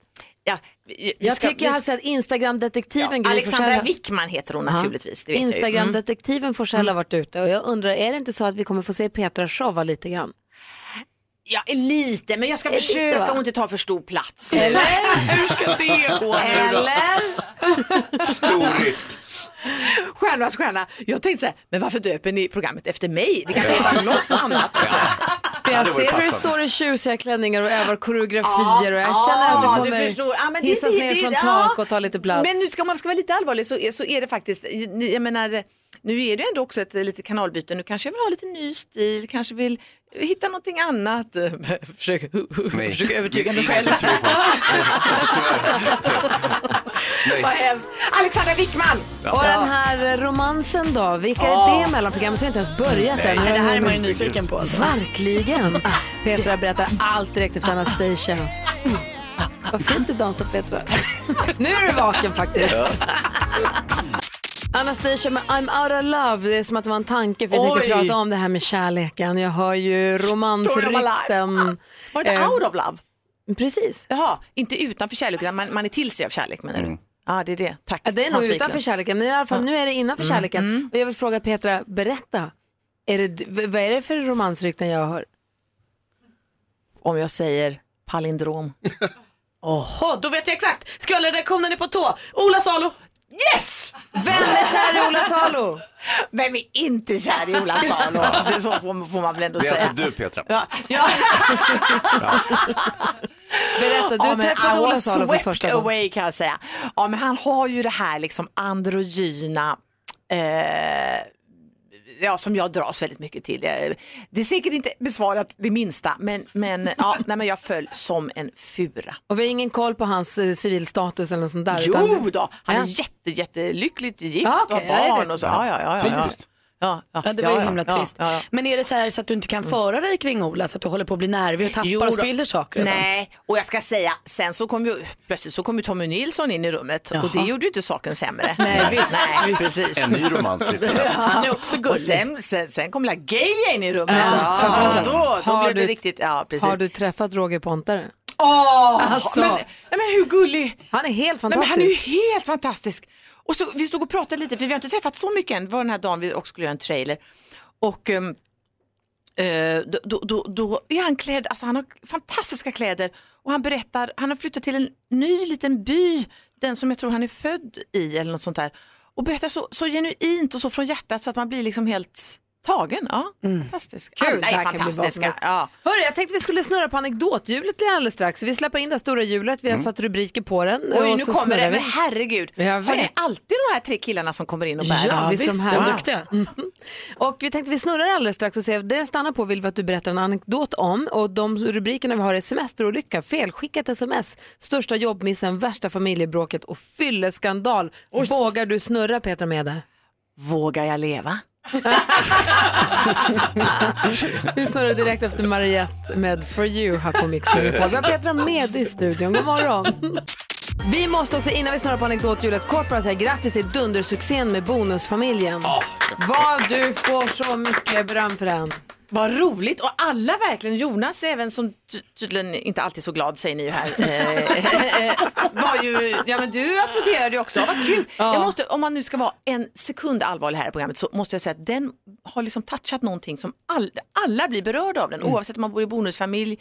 Ja, vi, vi Jag ska- tycker jag har sett Instagram-detektiven Ja, Alexandra Wickman heter hon Ja. naturligtvis. Ju. Mm. Instagram-detektiven Forsell har varit ute och jag undrar, är det inte så att vi kommer få se Petra showa lite grann? Ja, lite, men jag ska lite, försöka va? inte ta för stor plats. Eller? Hur ska det gå nu då? Eller? Stor risk. Stjärnornas stjärna. Jag tänkte så här, men varför döper ni programmet efter mig? Det kan heta något annat. För jag ser hur du står i tjusiga klänningar och övar koreografier och jag känner att du Ja, kommer förstår. Ja, men det- hissas det- ner det- från ja. tak och ta lite plats. Men nu ska man ska vara lite allvarlig så, är- så är det faktiskt, jag menar, nu är det ändå också ett litet kanalbyte. Nu kanske jag vill ha lite ny stil, kanske vill hitta någonting annat. [laughs] Försök, Nej. försök övertyga dig själv. [laughs] Vad hemskt. Alexandra Wickman! Och den här romansen då, vilka är det mellan programmet? Vi har inte ens börjat än. Nej, det här är man ju nyfiken på. Alltså. Verkligen. Petra berättar allt direkt efter Anastasia. Vad fint du dansar Petra. [laughs] nu är du vaken faktiskt. Anastasia med I'm out of love. Det är som att det var en tanke för jag tänkte Oj. prata om det här med kärleken. Jag har ju romansrykten. Var det Eh, out of love? Precis. Jaha, inte utanför kärlek utan man, man är till sig av kärlek menar du? Ja, det är det. Tack. Ja, det är nog Hans utanför kärleken, men i alla fall nu är det innanför Mm, kärleken. Och jag vill fråga Petra, berätta. Är det, v- vad är det för romansrykten jag hör? Om jag säger palindrom. [laughs] Åh, då vet jag exakt. Skvallerredaktionen är på tå. Ola Salo. Yes! Vem är kär i Ola Salo? Vem är inte kär i Ola Salo? Det är så får, får man väl ändå Det är säga. alltså du Petra. Ja, ja. Berätta, du Ja, träffade I Ola Salo för första gången. away kan jag säga. Ja, men han har ju det här liksom androgyna eh, ja, som jag dras väldigt mycket till. Eh, Det är säkert inte besvarat det minsta, men, men, ja, [laughs] nej, men jag föll som en fura. Och vi har ingen koll på hans eh, civilstatus eller något sånt där? utan- Jo då, han är Ja. jätte, jättelyckligt gift Ja, och okej, har barn och så. Ja, ja, ja, ja, ja. Ja, ja, Ja, det var ju ja, himla ja, trist. ja, ja. Men är det så här så att du inte kan föra dig kring Ola så att du håller på att bli nervig och tappar Jo och då. spiller saker och sånt? Nej, och jag ska säga, sen så kom ju plötsligt så kom ju Tommy Nilsson in i rummet och det Jaha. gjorde ju inte saken sämre. Nej, visst, Nej, visst. precis. En ny romans. [laughs] Han är också Och gullig. sen, sen, sen kom LaGalia in i rummet. Ja. Alltså, då, då Har blev det du- riktigt, ja precis. Har du träffat Roger Pontare? Åh, Alltså. men, men hur gullig! Han är helt Nej, men fantastisk. han är ju helt fantastisk. Och så, vi stod och pratade lite, för vi har inte träffat så mycket än. Det var den här dagen vi också skulle göra en trailer. Och um, eh, då, då, då, då är han klädd, alltså han har fantastiska kläder och han berättar, han har flyttat till en ny liten by, den som jag tror han är född i eller något sånt där. Och berättar så, så genuint och så från hjärtat så att man blir liksom helt tagen. Ja, fantastisk. Kul, Alla är fantastiska. Ja. Hörru, jag tänkte vi skulle snurra på anekdothjulet alldeles strax. Vi släpper in det stora hjulet, vi har satt rubriker på den. Oj, och nu så kommer det. vi. herregud, Jag har ni vet. alltid de här tre killarna som kommer in och bär? Ja, visst är de här Wow. duktiga. Mhm. Och vi tänkte vi snurrar alldeles strax och ser, det den stannar på vill vi att du berättar en anekdot om och de rubrikerna vi har är semesterolycka, felskickat sms, största jobbmissen, värsta familjebråket och fylleskandal. Vågar du snurra Petra med det? Vågar jag leva? [laughs] Vi snurrar direkt efter Mariette med For You här på Mix Megapol. Vi har Petra med i studion. God morgon. Vi måste också innan vi snurrar på anekdothjulet kort bara säga grattis till dundersuccén med Bonusfamiljen. Vad du får så mycket beröm för den. Vad roligt och alla verkligen, Jonas även som ty- tydligen inte alltid så glad säger ni ju här. eh, [laughs] var ju, ja men du applåderade ju också, vad kul. Jag måste, om man nu ska vara en sekund allvarlig här i programmet så måste jag säga att den har liksom touchat någonting som all, alla blir berörda av den. Oavsett om man bor i bonusfamilj,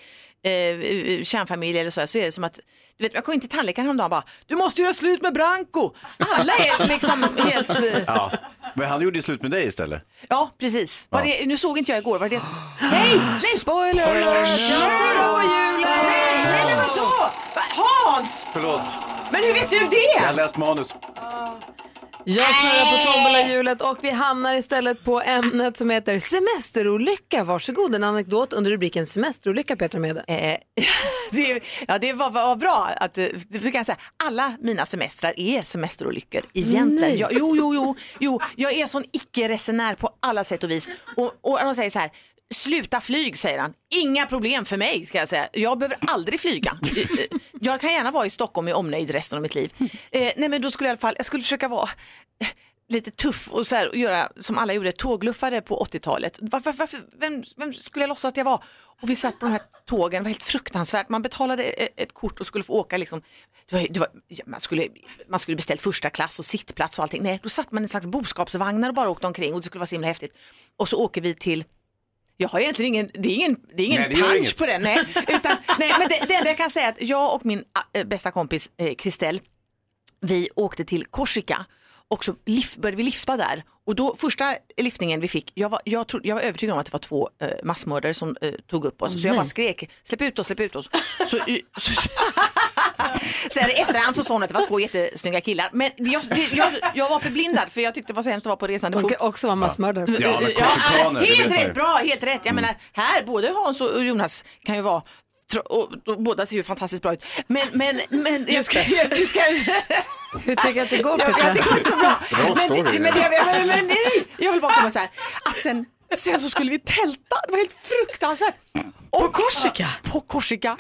eh, kärnfamilj eller så, här, så är det som att du vet, jag kom in till tandläkaren häromdagen och bara, du måste göra slut med Branko. Alla är liksom helt, eh, Ja. Men han gjorde ju slut med dig istället. ja precis. Var Ja. det, nu såg inte jag igår, var det Nej! nej! Spoiler alert! Känns det rådjuret? Nej, nej men vadå? Va- Hans! Förlåt, Men hur vet du jag har det? läst manus. Jag snurrar på tombolahjulet och vi hamnar istället på ämnet som heter semesterolycka. Varsågod, en anekdot under rubriken semesterolycka Petra Mede. Eh, [laughs] det, ja, det var, var bra att, eh, det kan säga, alla mina semestrar är semesterolyckor egentligen. Jag, jo, jo, jo, jo, jag är sån icke-resenär på alla sätt och vis. Och, och de säger så här, sluta flyg säger han. Inga problem för mig ska jag säga. Jag behöver aldrig flyga. Jag kan gärna vara i Stockholm i omnejd resten av mitt liv. Eh, nej men då skulle jag i alla fall, jag skulle försöka vara lite tuff och, så här, och göra som alla gjorde, tågluffare på 80-talet. Varför, varför, vem, vem skulle jag låtsas att jag var? Och vi satt på de här tågen, det var helt fruktansvärt. Man betalade e, e, ett kort och skulle få åka liksom, det var, det var, man, skulle, man skulle beställt första klass och sittplats och allting. Nej, då satt man i en slags boskapsvagnar och bara åkte omkring och det skulle vara så himla häftigt. Och så åker vi till jag har egentligen ingen, det är ingen, det är ingen Nej, det punch inget. på den. Nej, utan, nej, men det, det enda jag kan säga är att jag och min äh, bästa kompis eh, Kristel, vi åkte till Korsika och så lif, började vi lifta där. Och då första liftningen vi fick, jag var, jag trodde, jag var övertygad om att det var två eh, massmördare som eh, tog upp oss. Åh, så jag nej. bara skrek, släpp ut oss, släpp ut oss. Så, eh, så, [laughs] Sen i efterhand så sa hon att det var två jättesnygga killar. Men jag, jag, jag var förblindad för jag tyckte det var så hemskt att vara på resande fot. Och också vara massmördare. Ja, men vet helt rätt, bra, helt rätt. Jag menar, här, både Hans och Jonas kan ju vara och, och, båda ser ju fantastiskt bra ut. Men, men, men jag ska, jag, ska, Hur tycker du att det går Petra? det går inte så bra. Bra men, story. men, men, jag, men, men, nej, jag vill bara komma så här, att sen, sen så skulle vi tälta, det var helt fruktansvärt. på Korsika? På Korsika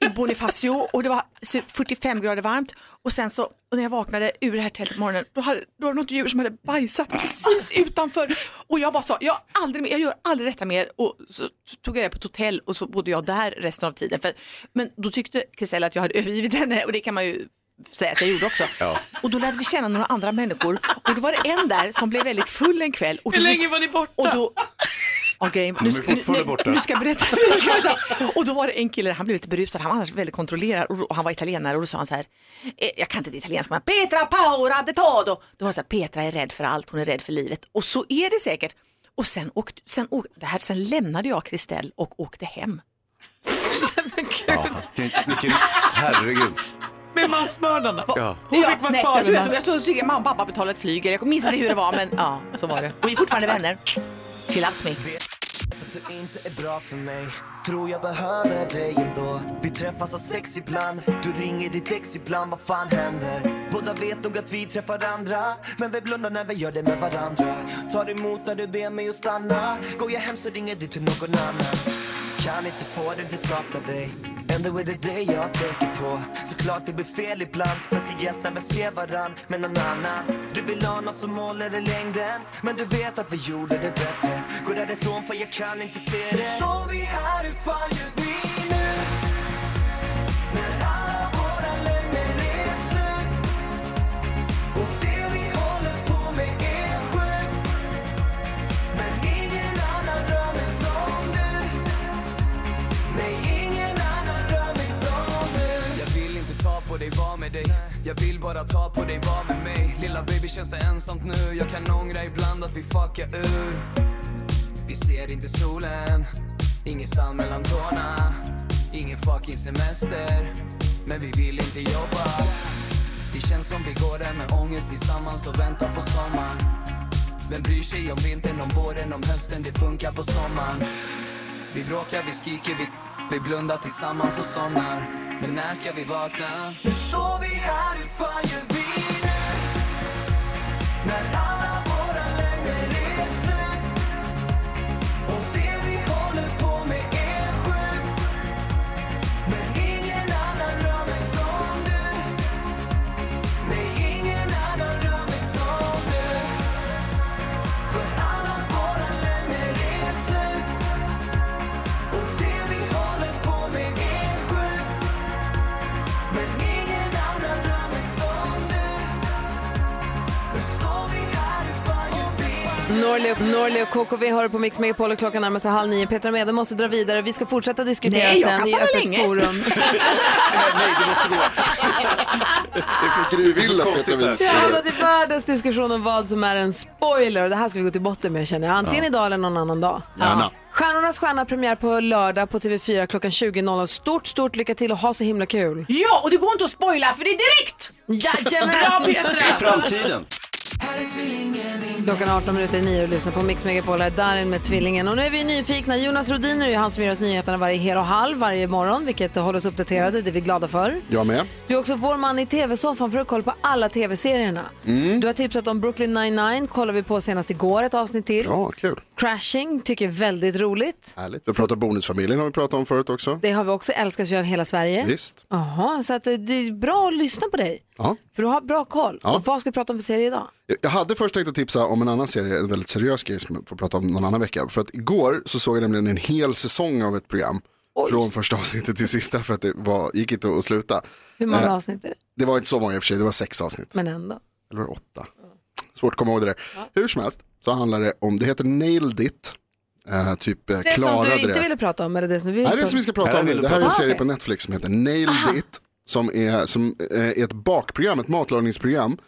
i Bonifacio och det var så 45 grader varmt och sen så och när jag vaknade ur det här tältet på morgonen då, hade, då var det något djur som hade bajsat precis utanför och jag bara sa jag, aldrig mer, jag gör aldrig detta mer och så, så tog jag det på ett hotell och så bodde jag där resten av tiden. För, men då tyckte Kristel att jag hade övergivit henne och det kan man ju säga att jag gjorde också. Ja. Och då lärde vi känna några andra människor och då var det en där som blev väldigt full en kväll. Och Hur länge var ni borta? Och då, Ja, grejen, De är fortfarande nu. Nu ska jag berätta. [laughs] Nu ska jag berätta. Och då var det en kille, han blev lite berusad, han var annars väldigt kontrollerad och, han var italienare och då sa han så här, eh, jag kan inte det italienska men Petra paura de todo. Då var det så här, Petra är rädd för allt, hon är rädd för livet. Och så är det säkert. Och sen, åkte, sen, åk, det här, sen lämnade jag Kristel och åkte hem. [laughs] Ja, vilken, vilken, herregud. Med massmördarna. Ja. Hon fick vara kvar jag tror, jag, tror, jag tror mamma och pappa betalade ett flyg, jag minns inte hur det var men ja, så var det. Och vi är fortfarande vänner. She loves me att du inte är bra för mig. Tror jag behöver dig ändå. Vi träffas av sex ibland. Du ringer ditt ex ibland, vad fan händer? Båda vet nog att vi träffar andra. Men vi blundar när vi gör det med varandra. Tar emot när du ber mig att stanna. Går jag hem så ringer du till någon annan. Kan inte få det till sakna dig. Ändå är det dig jag tänker på. Såklart det blir fel ibland Speciellt när vi ser varann med någon annan. Du vill ha något som håller i längden Men du vet att vi gjorde det bättre. Gå därifrån för jag kan inte se det. Står vi här, hur fan gör vi dig, var med dig. Jag vill bara ta på dig, var med mig. Lilla baby känns det ensamt nu? Jag kan ångra ibland att vi fuckar ur. Vi ser inte solen Ingen sand mellan tårna Ingen fucking semester. Men vi vill inte jobba. Det känns som vi går där med ångest tillsammans och väntar på sommaren. Vem bryr sig om vintern, om våren, om hösten? Det funkar på sommaren. Vi bråkar, vi skriker, vi, vi blundar tillsammans och somnar. Men när ska vi vakna? Nu står vi här, hur fan gör vi Norli och, Norli och KKV hör på Mix Megapol och klockan närmar sig halv nio. Petra Mede måste dra vidare. Vi ska fortsätta diskutera Nej, sen i öppet länge. forum. [laughs] Nej, det måste gå. Det är för Gry Villa, Petra Vi har Winskog. hamnat i världens diskussion om vad som är en spoiler och det här ska vi gå till botten med känner jag. Antingen idag eller någon annan dag. Gärna. Stjärnornas stjärna premiär på lördag på TV4 klockan 20.00. Stort, stort lycka till och ha så himla kul. Ja, och det går inte att spoila för det är direkt! Jajamän! Bra Petra! framtiden. Klockan är 18 minuter i nio och lyssnar på Mix Megapol. Här är Darin med Tvillingen. Och nu är vi nyfikna. Jonas Rodiner är ju han som ger oss nyheterna varje hel och halv varje morgon, vilket håller oss uppdaterade. Det är vi glada för. Jag med. Du är också vår man i tv-soffan för att kolla på alla tv-serierna. Mm. Du har tipsat om Brooklyn 99, kollar vi på senast igår, ett avsnitt till. Ja, kul. Crashing, tycker jag är väldigt roligt. Härligt. Vi har pratat bonusfamiljen har vi pratat om förut också. Det har vi också, älskas ju av hela Sverige. Visst. Jaha, så att det det är bra att lyssna på dig. Ja. För du har bra koll. Ja. Och vad ska vi prata om för serie idag? Jag hade först tänkt att tipsa om en annan serie, en väldigt seriös grej som jag får prata om någon annan vecka. För att igår så såg jag nämligen en hel säsong av ett program. Från första avsnittet till sista för att det var, gick inte att sluta. Hur många Eh, avsnitt är det? Det var inte så många i och för sig, det var sex avsnitt. Men ändå. Eller var det åtta? Svårt att komma ihåg det där. Hur som helst så handlar det om, det heter Nailed It. Eh, typ eh, Det som klarade du inte det. ville prata om eller det som du vill Nej, det är det som vi ska prata om nu. Det här är en Ah, serie på Netflix som heter Nailed It. Som är, som eh, är ett bakprogram, ett matlagningsprogram.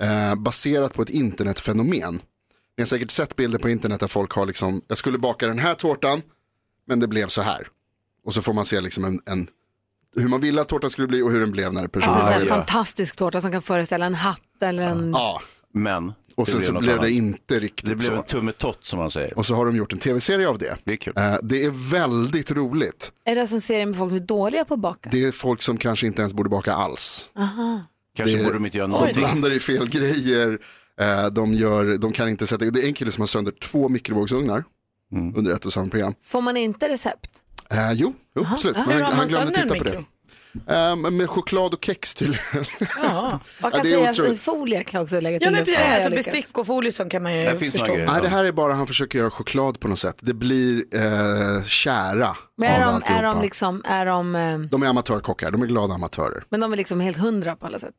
Eh, baserat på ett internetfenomen. Ni har säkert sett bilder på internet där folk har liksom, jag skulle baka den här tårtan, men det blev så här. Och så får man se liksom en, en hur man ville att tårtan skulle bli och hur den blev när personen Alltså, det. fantastisk tårta som kan föreställa en hatt eller en... Ja. Men. Och sen så blev annat. det inte riktigt Det blev så. en tummetott som man säger. Och så har de gjort en tv-serie av det. Det är kul. Eh, det är väldigt roligt. Är det som serie med folk som är dåliga på att baka? Det är folk som kanske inte ens borde baka alls. Aha. Kanske Det- borde de inte göra De någonting. blandar i fel grejer. Eh, De, gör, de kan inte sätta, det är en kille som har sönder två mikrovågsugnar Mm. under ett och samma program. Får man inte recept? Eh, jo, jo absolut. Hur Men har han, man han glömde en titta på det. Men med choklad och kex tydligen. [laughs] Ja, kan det är sägas? otroligt. Folie kan jag också lägga till. Ja men jag alltså bestick och folie som kan man ju finns förstå. Nej, det här är bara han försöker göra choklad på något sätt. Det blir eh, kära Men är av de, är de liksom, är de, eh, De är amatörkockar, de är glada amatörer. men de är liksom helt hundra på alla sätt?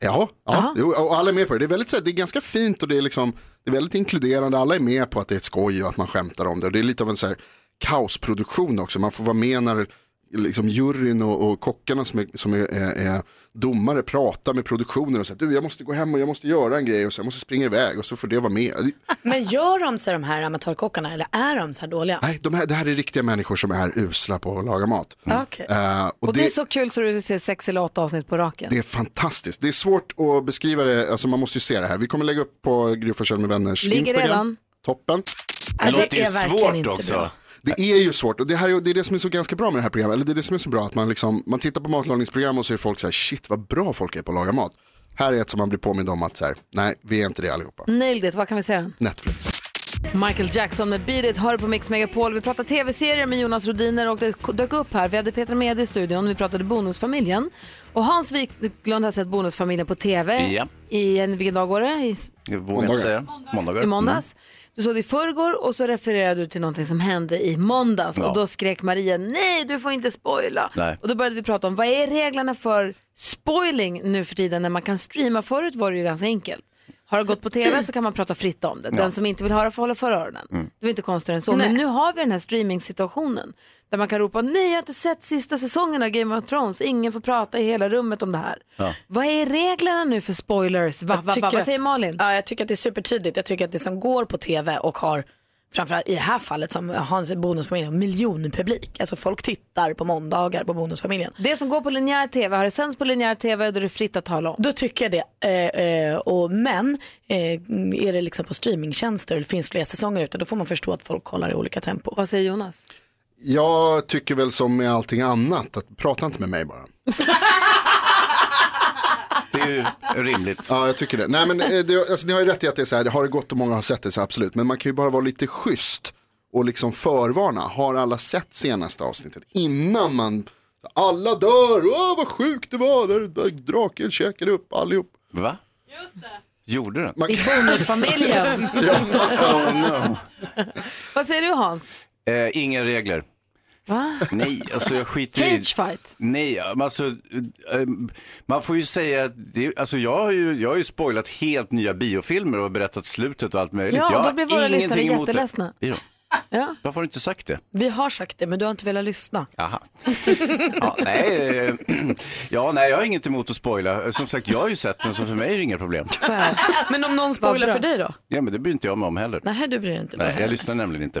Ja, ja jo, och alla är med på det. Det är, väldigt, det är ganska fint och det är, liksom, det är väldigt inkluderande. Alla är med på att det är ett skoj och att man skämtar om det. Och det är lite av en så här, kaosproduktion också. Man får vara med när liksom, juryn och, och kockarna som, är, som är, är, är domare pratar med produktionen och säger du jag måste gå hem och jag måste göra en grej och så jag måste springa iväg och så får det vara med. Men gör de sig de här amatörkockarna eller är de så här dåliga? Nej, de här, det här är riktiga människor som är usla på att laga mat. Okej. Eh, och Och det, det, är så kul så du vill se sex eller åtta avsnitt på raken. det är fantastiskt. Det är svårt att beskriva det, alltså man måste ju se det här. Vi kommer lägga upp på Gry med vänners Ligger Instagram. redan. Toppen. Det låter ju svårt också. Det är ju svårt och det, här är, det är det som är så ganska bra med det här programmet. Eller det är det som är så bra att man, liksom, man tittar på matlagningsprogram och så är folk så här, shit vad bra folk är på att laga mat. Här är ett som man blir påmind om att så här, nej vi är inte det allihopa. Nailed it, vad kan vi den? Netflix. Michael Jackson med Beat It, hör på Mix Megapol. Vi pratar tv-serier med Jonas Rodiner och det dök upp här. Vi hade Petra Mede i studion, vi pratade Bonusfamiljen. Och Hans Wiklund har sett Bonusfamiljen på tv Ja. i en, vilken dag var det? I, Det vågar jag inte säga. Måndagar. i måndags. Du såg det i förrgår och så refererade du till någonting som hände i måndags Ja. och då skrek Maria nej du får inte spoila. Nej. Och då började vi prata om vad är reglerna för spoiling nu för tiden när man kan streama. Förut var det ju ganska enkelt. Har det gått på tv så kan man prata fritt om det. Den Ja. som inte vill höra får hålla för öronen. Mm. Det är inte konstigare än så. Men nu har vi den här streaming-situationen där man kan ropa nej jag har inte sett sista säsongen av Game of Thrones. Ingen får prata i hela rummet om det här. Ja. Vad är reglerna nu för spoilers? Va, va, va, vad säger att- Malin? Ja, jag tycker att det är supertydligt. Jag tycker att det som går på tv och har framförallt i det här fallet som Hans Bonusfamiljen, miljonpublik. Alltså folk tittar på måndagar på Bonusfamiljen. Det som går på linjär tv, har det sänds på linjär tv då är det fritt att tala om. Då tycker jag det. Eh, eh, och, men eh, är det liksom på streamingtjänster och det finns fler säsonger ute då får man förstå att folk kollar i olika tempo. Vad säger Jonas? Jag tycker väl som med allting annat, att prata inte med mig bara. [laughs] Det är ju rimligt. Ja, jag tycker det. Nej, men eh, det, alltså, ni har ju rätt i att det är så här, det har det gått och många har sett det så absolut. Men man kan ju bara vara lite schysst och liksom förvarna. Har alla sett senaste avsnittet innan man, alla dör, åh vad sjukt det var, där, där draken käkade upp allihop. Va? Gjorde den? Man- I bonusfamiljen. [laughs] ja, oh, [laughs] no. Vad säger du Hans? Eh, inga regler. Va? Nej, alltså jag skiter i... Cage fight? Nej, alltså, eh, man får ju säga att det, alltså jag har ju, jag har ju spoilat helt nya biofilmer och berättat slutet och allt möjligt. Ja, jag då har blir våra lyssnare ingenting emot det. jätteledsna. De? Ja. Varför har du inte sagt det? Vi har sagt det men du har inte velat lyssna. Jaha. [laughs] Ja, nej, eh, [clears throat] ja, nej, jag har inget emot att spoila. Som sagt, jag har ju sett den så för mig är det inga problem. [laughs] Men om någon spoilar för dig då? Ja, men det bryr inte jag mig om heller. Nej, du bryr dig inte Nej, jag lyssnar nämligen inte.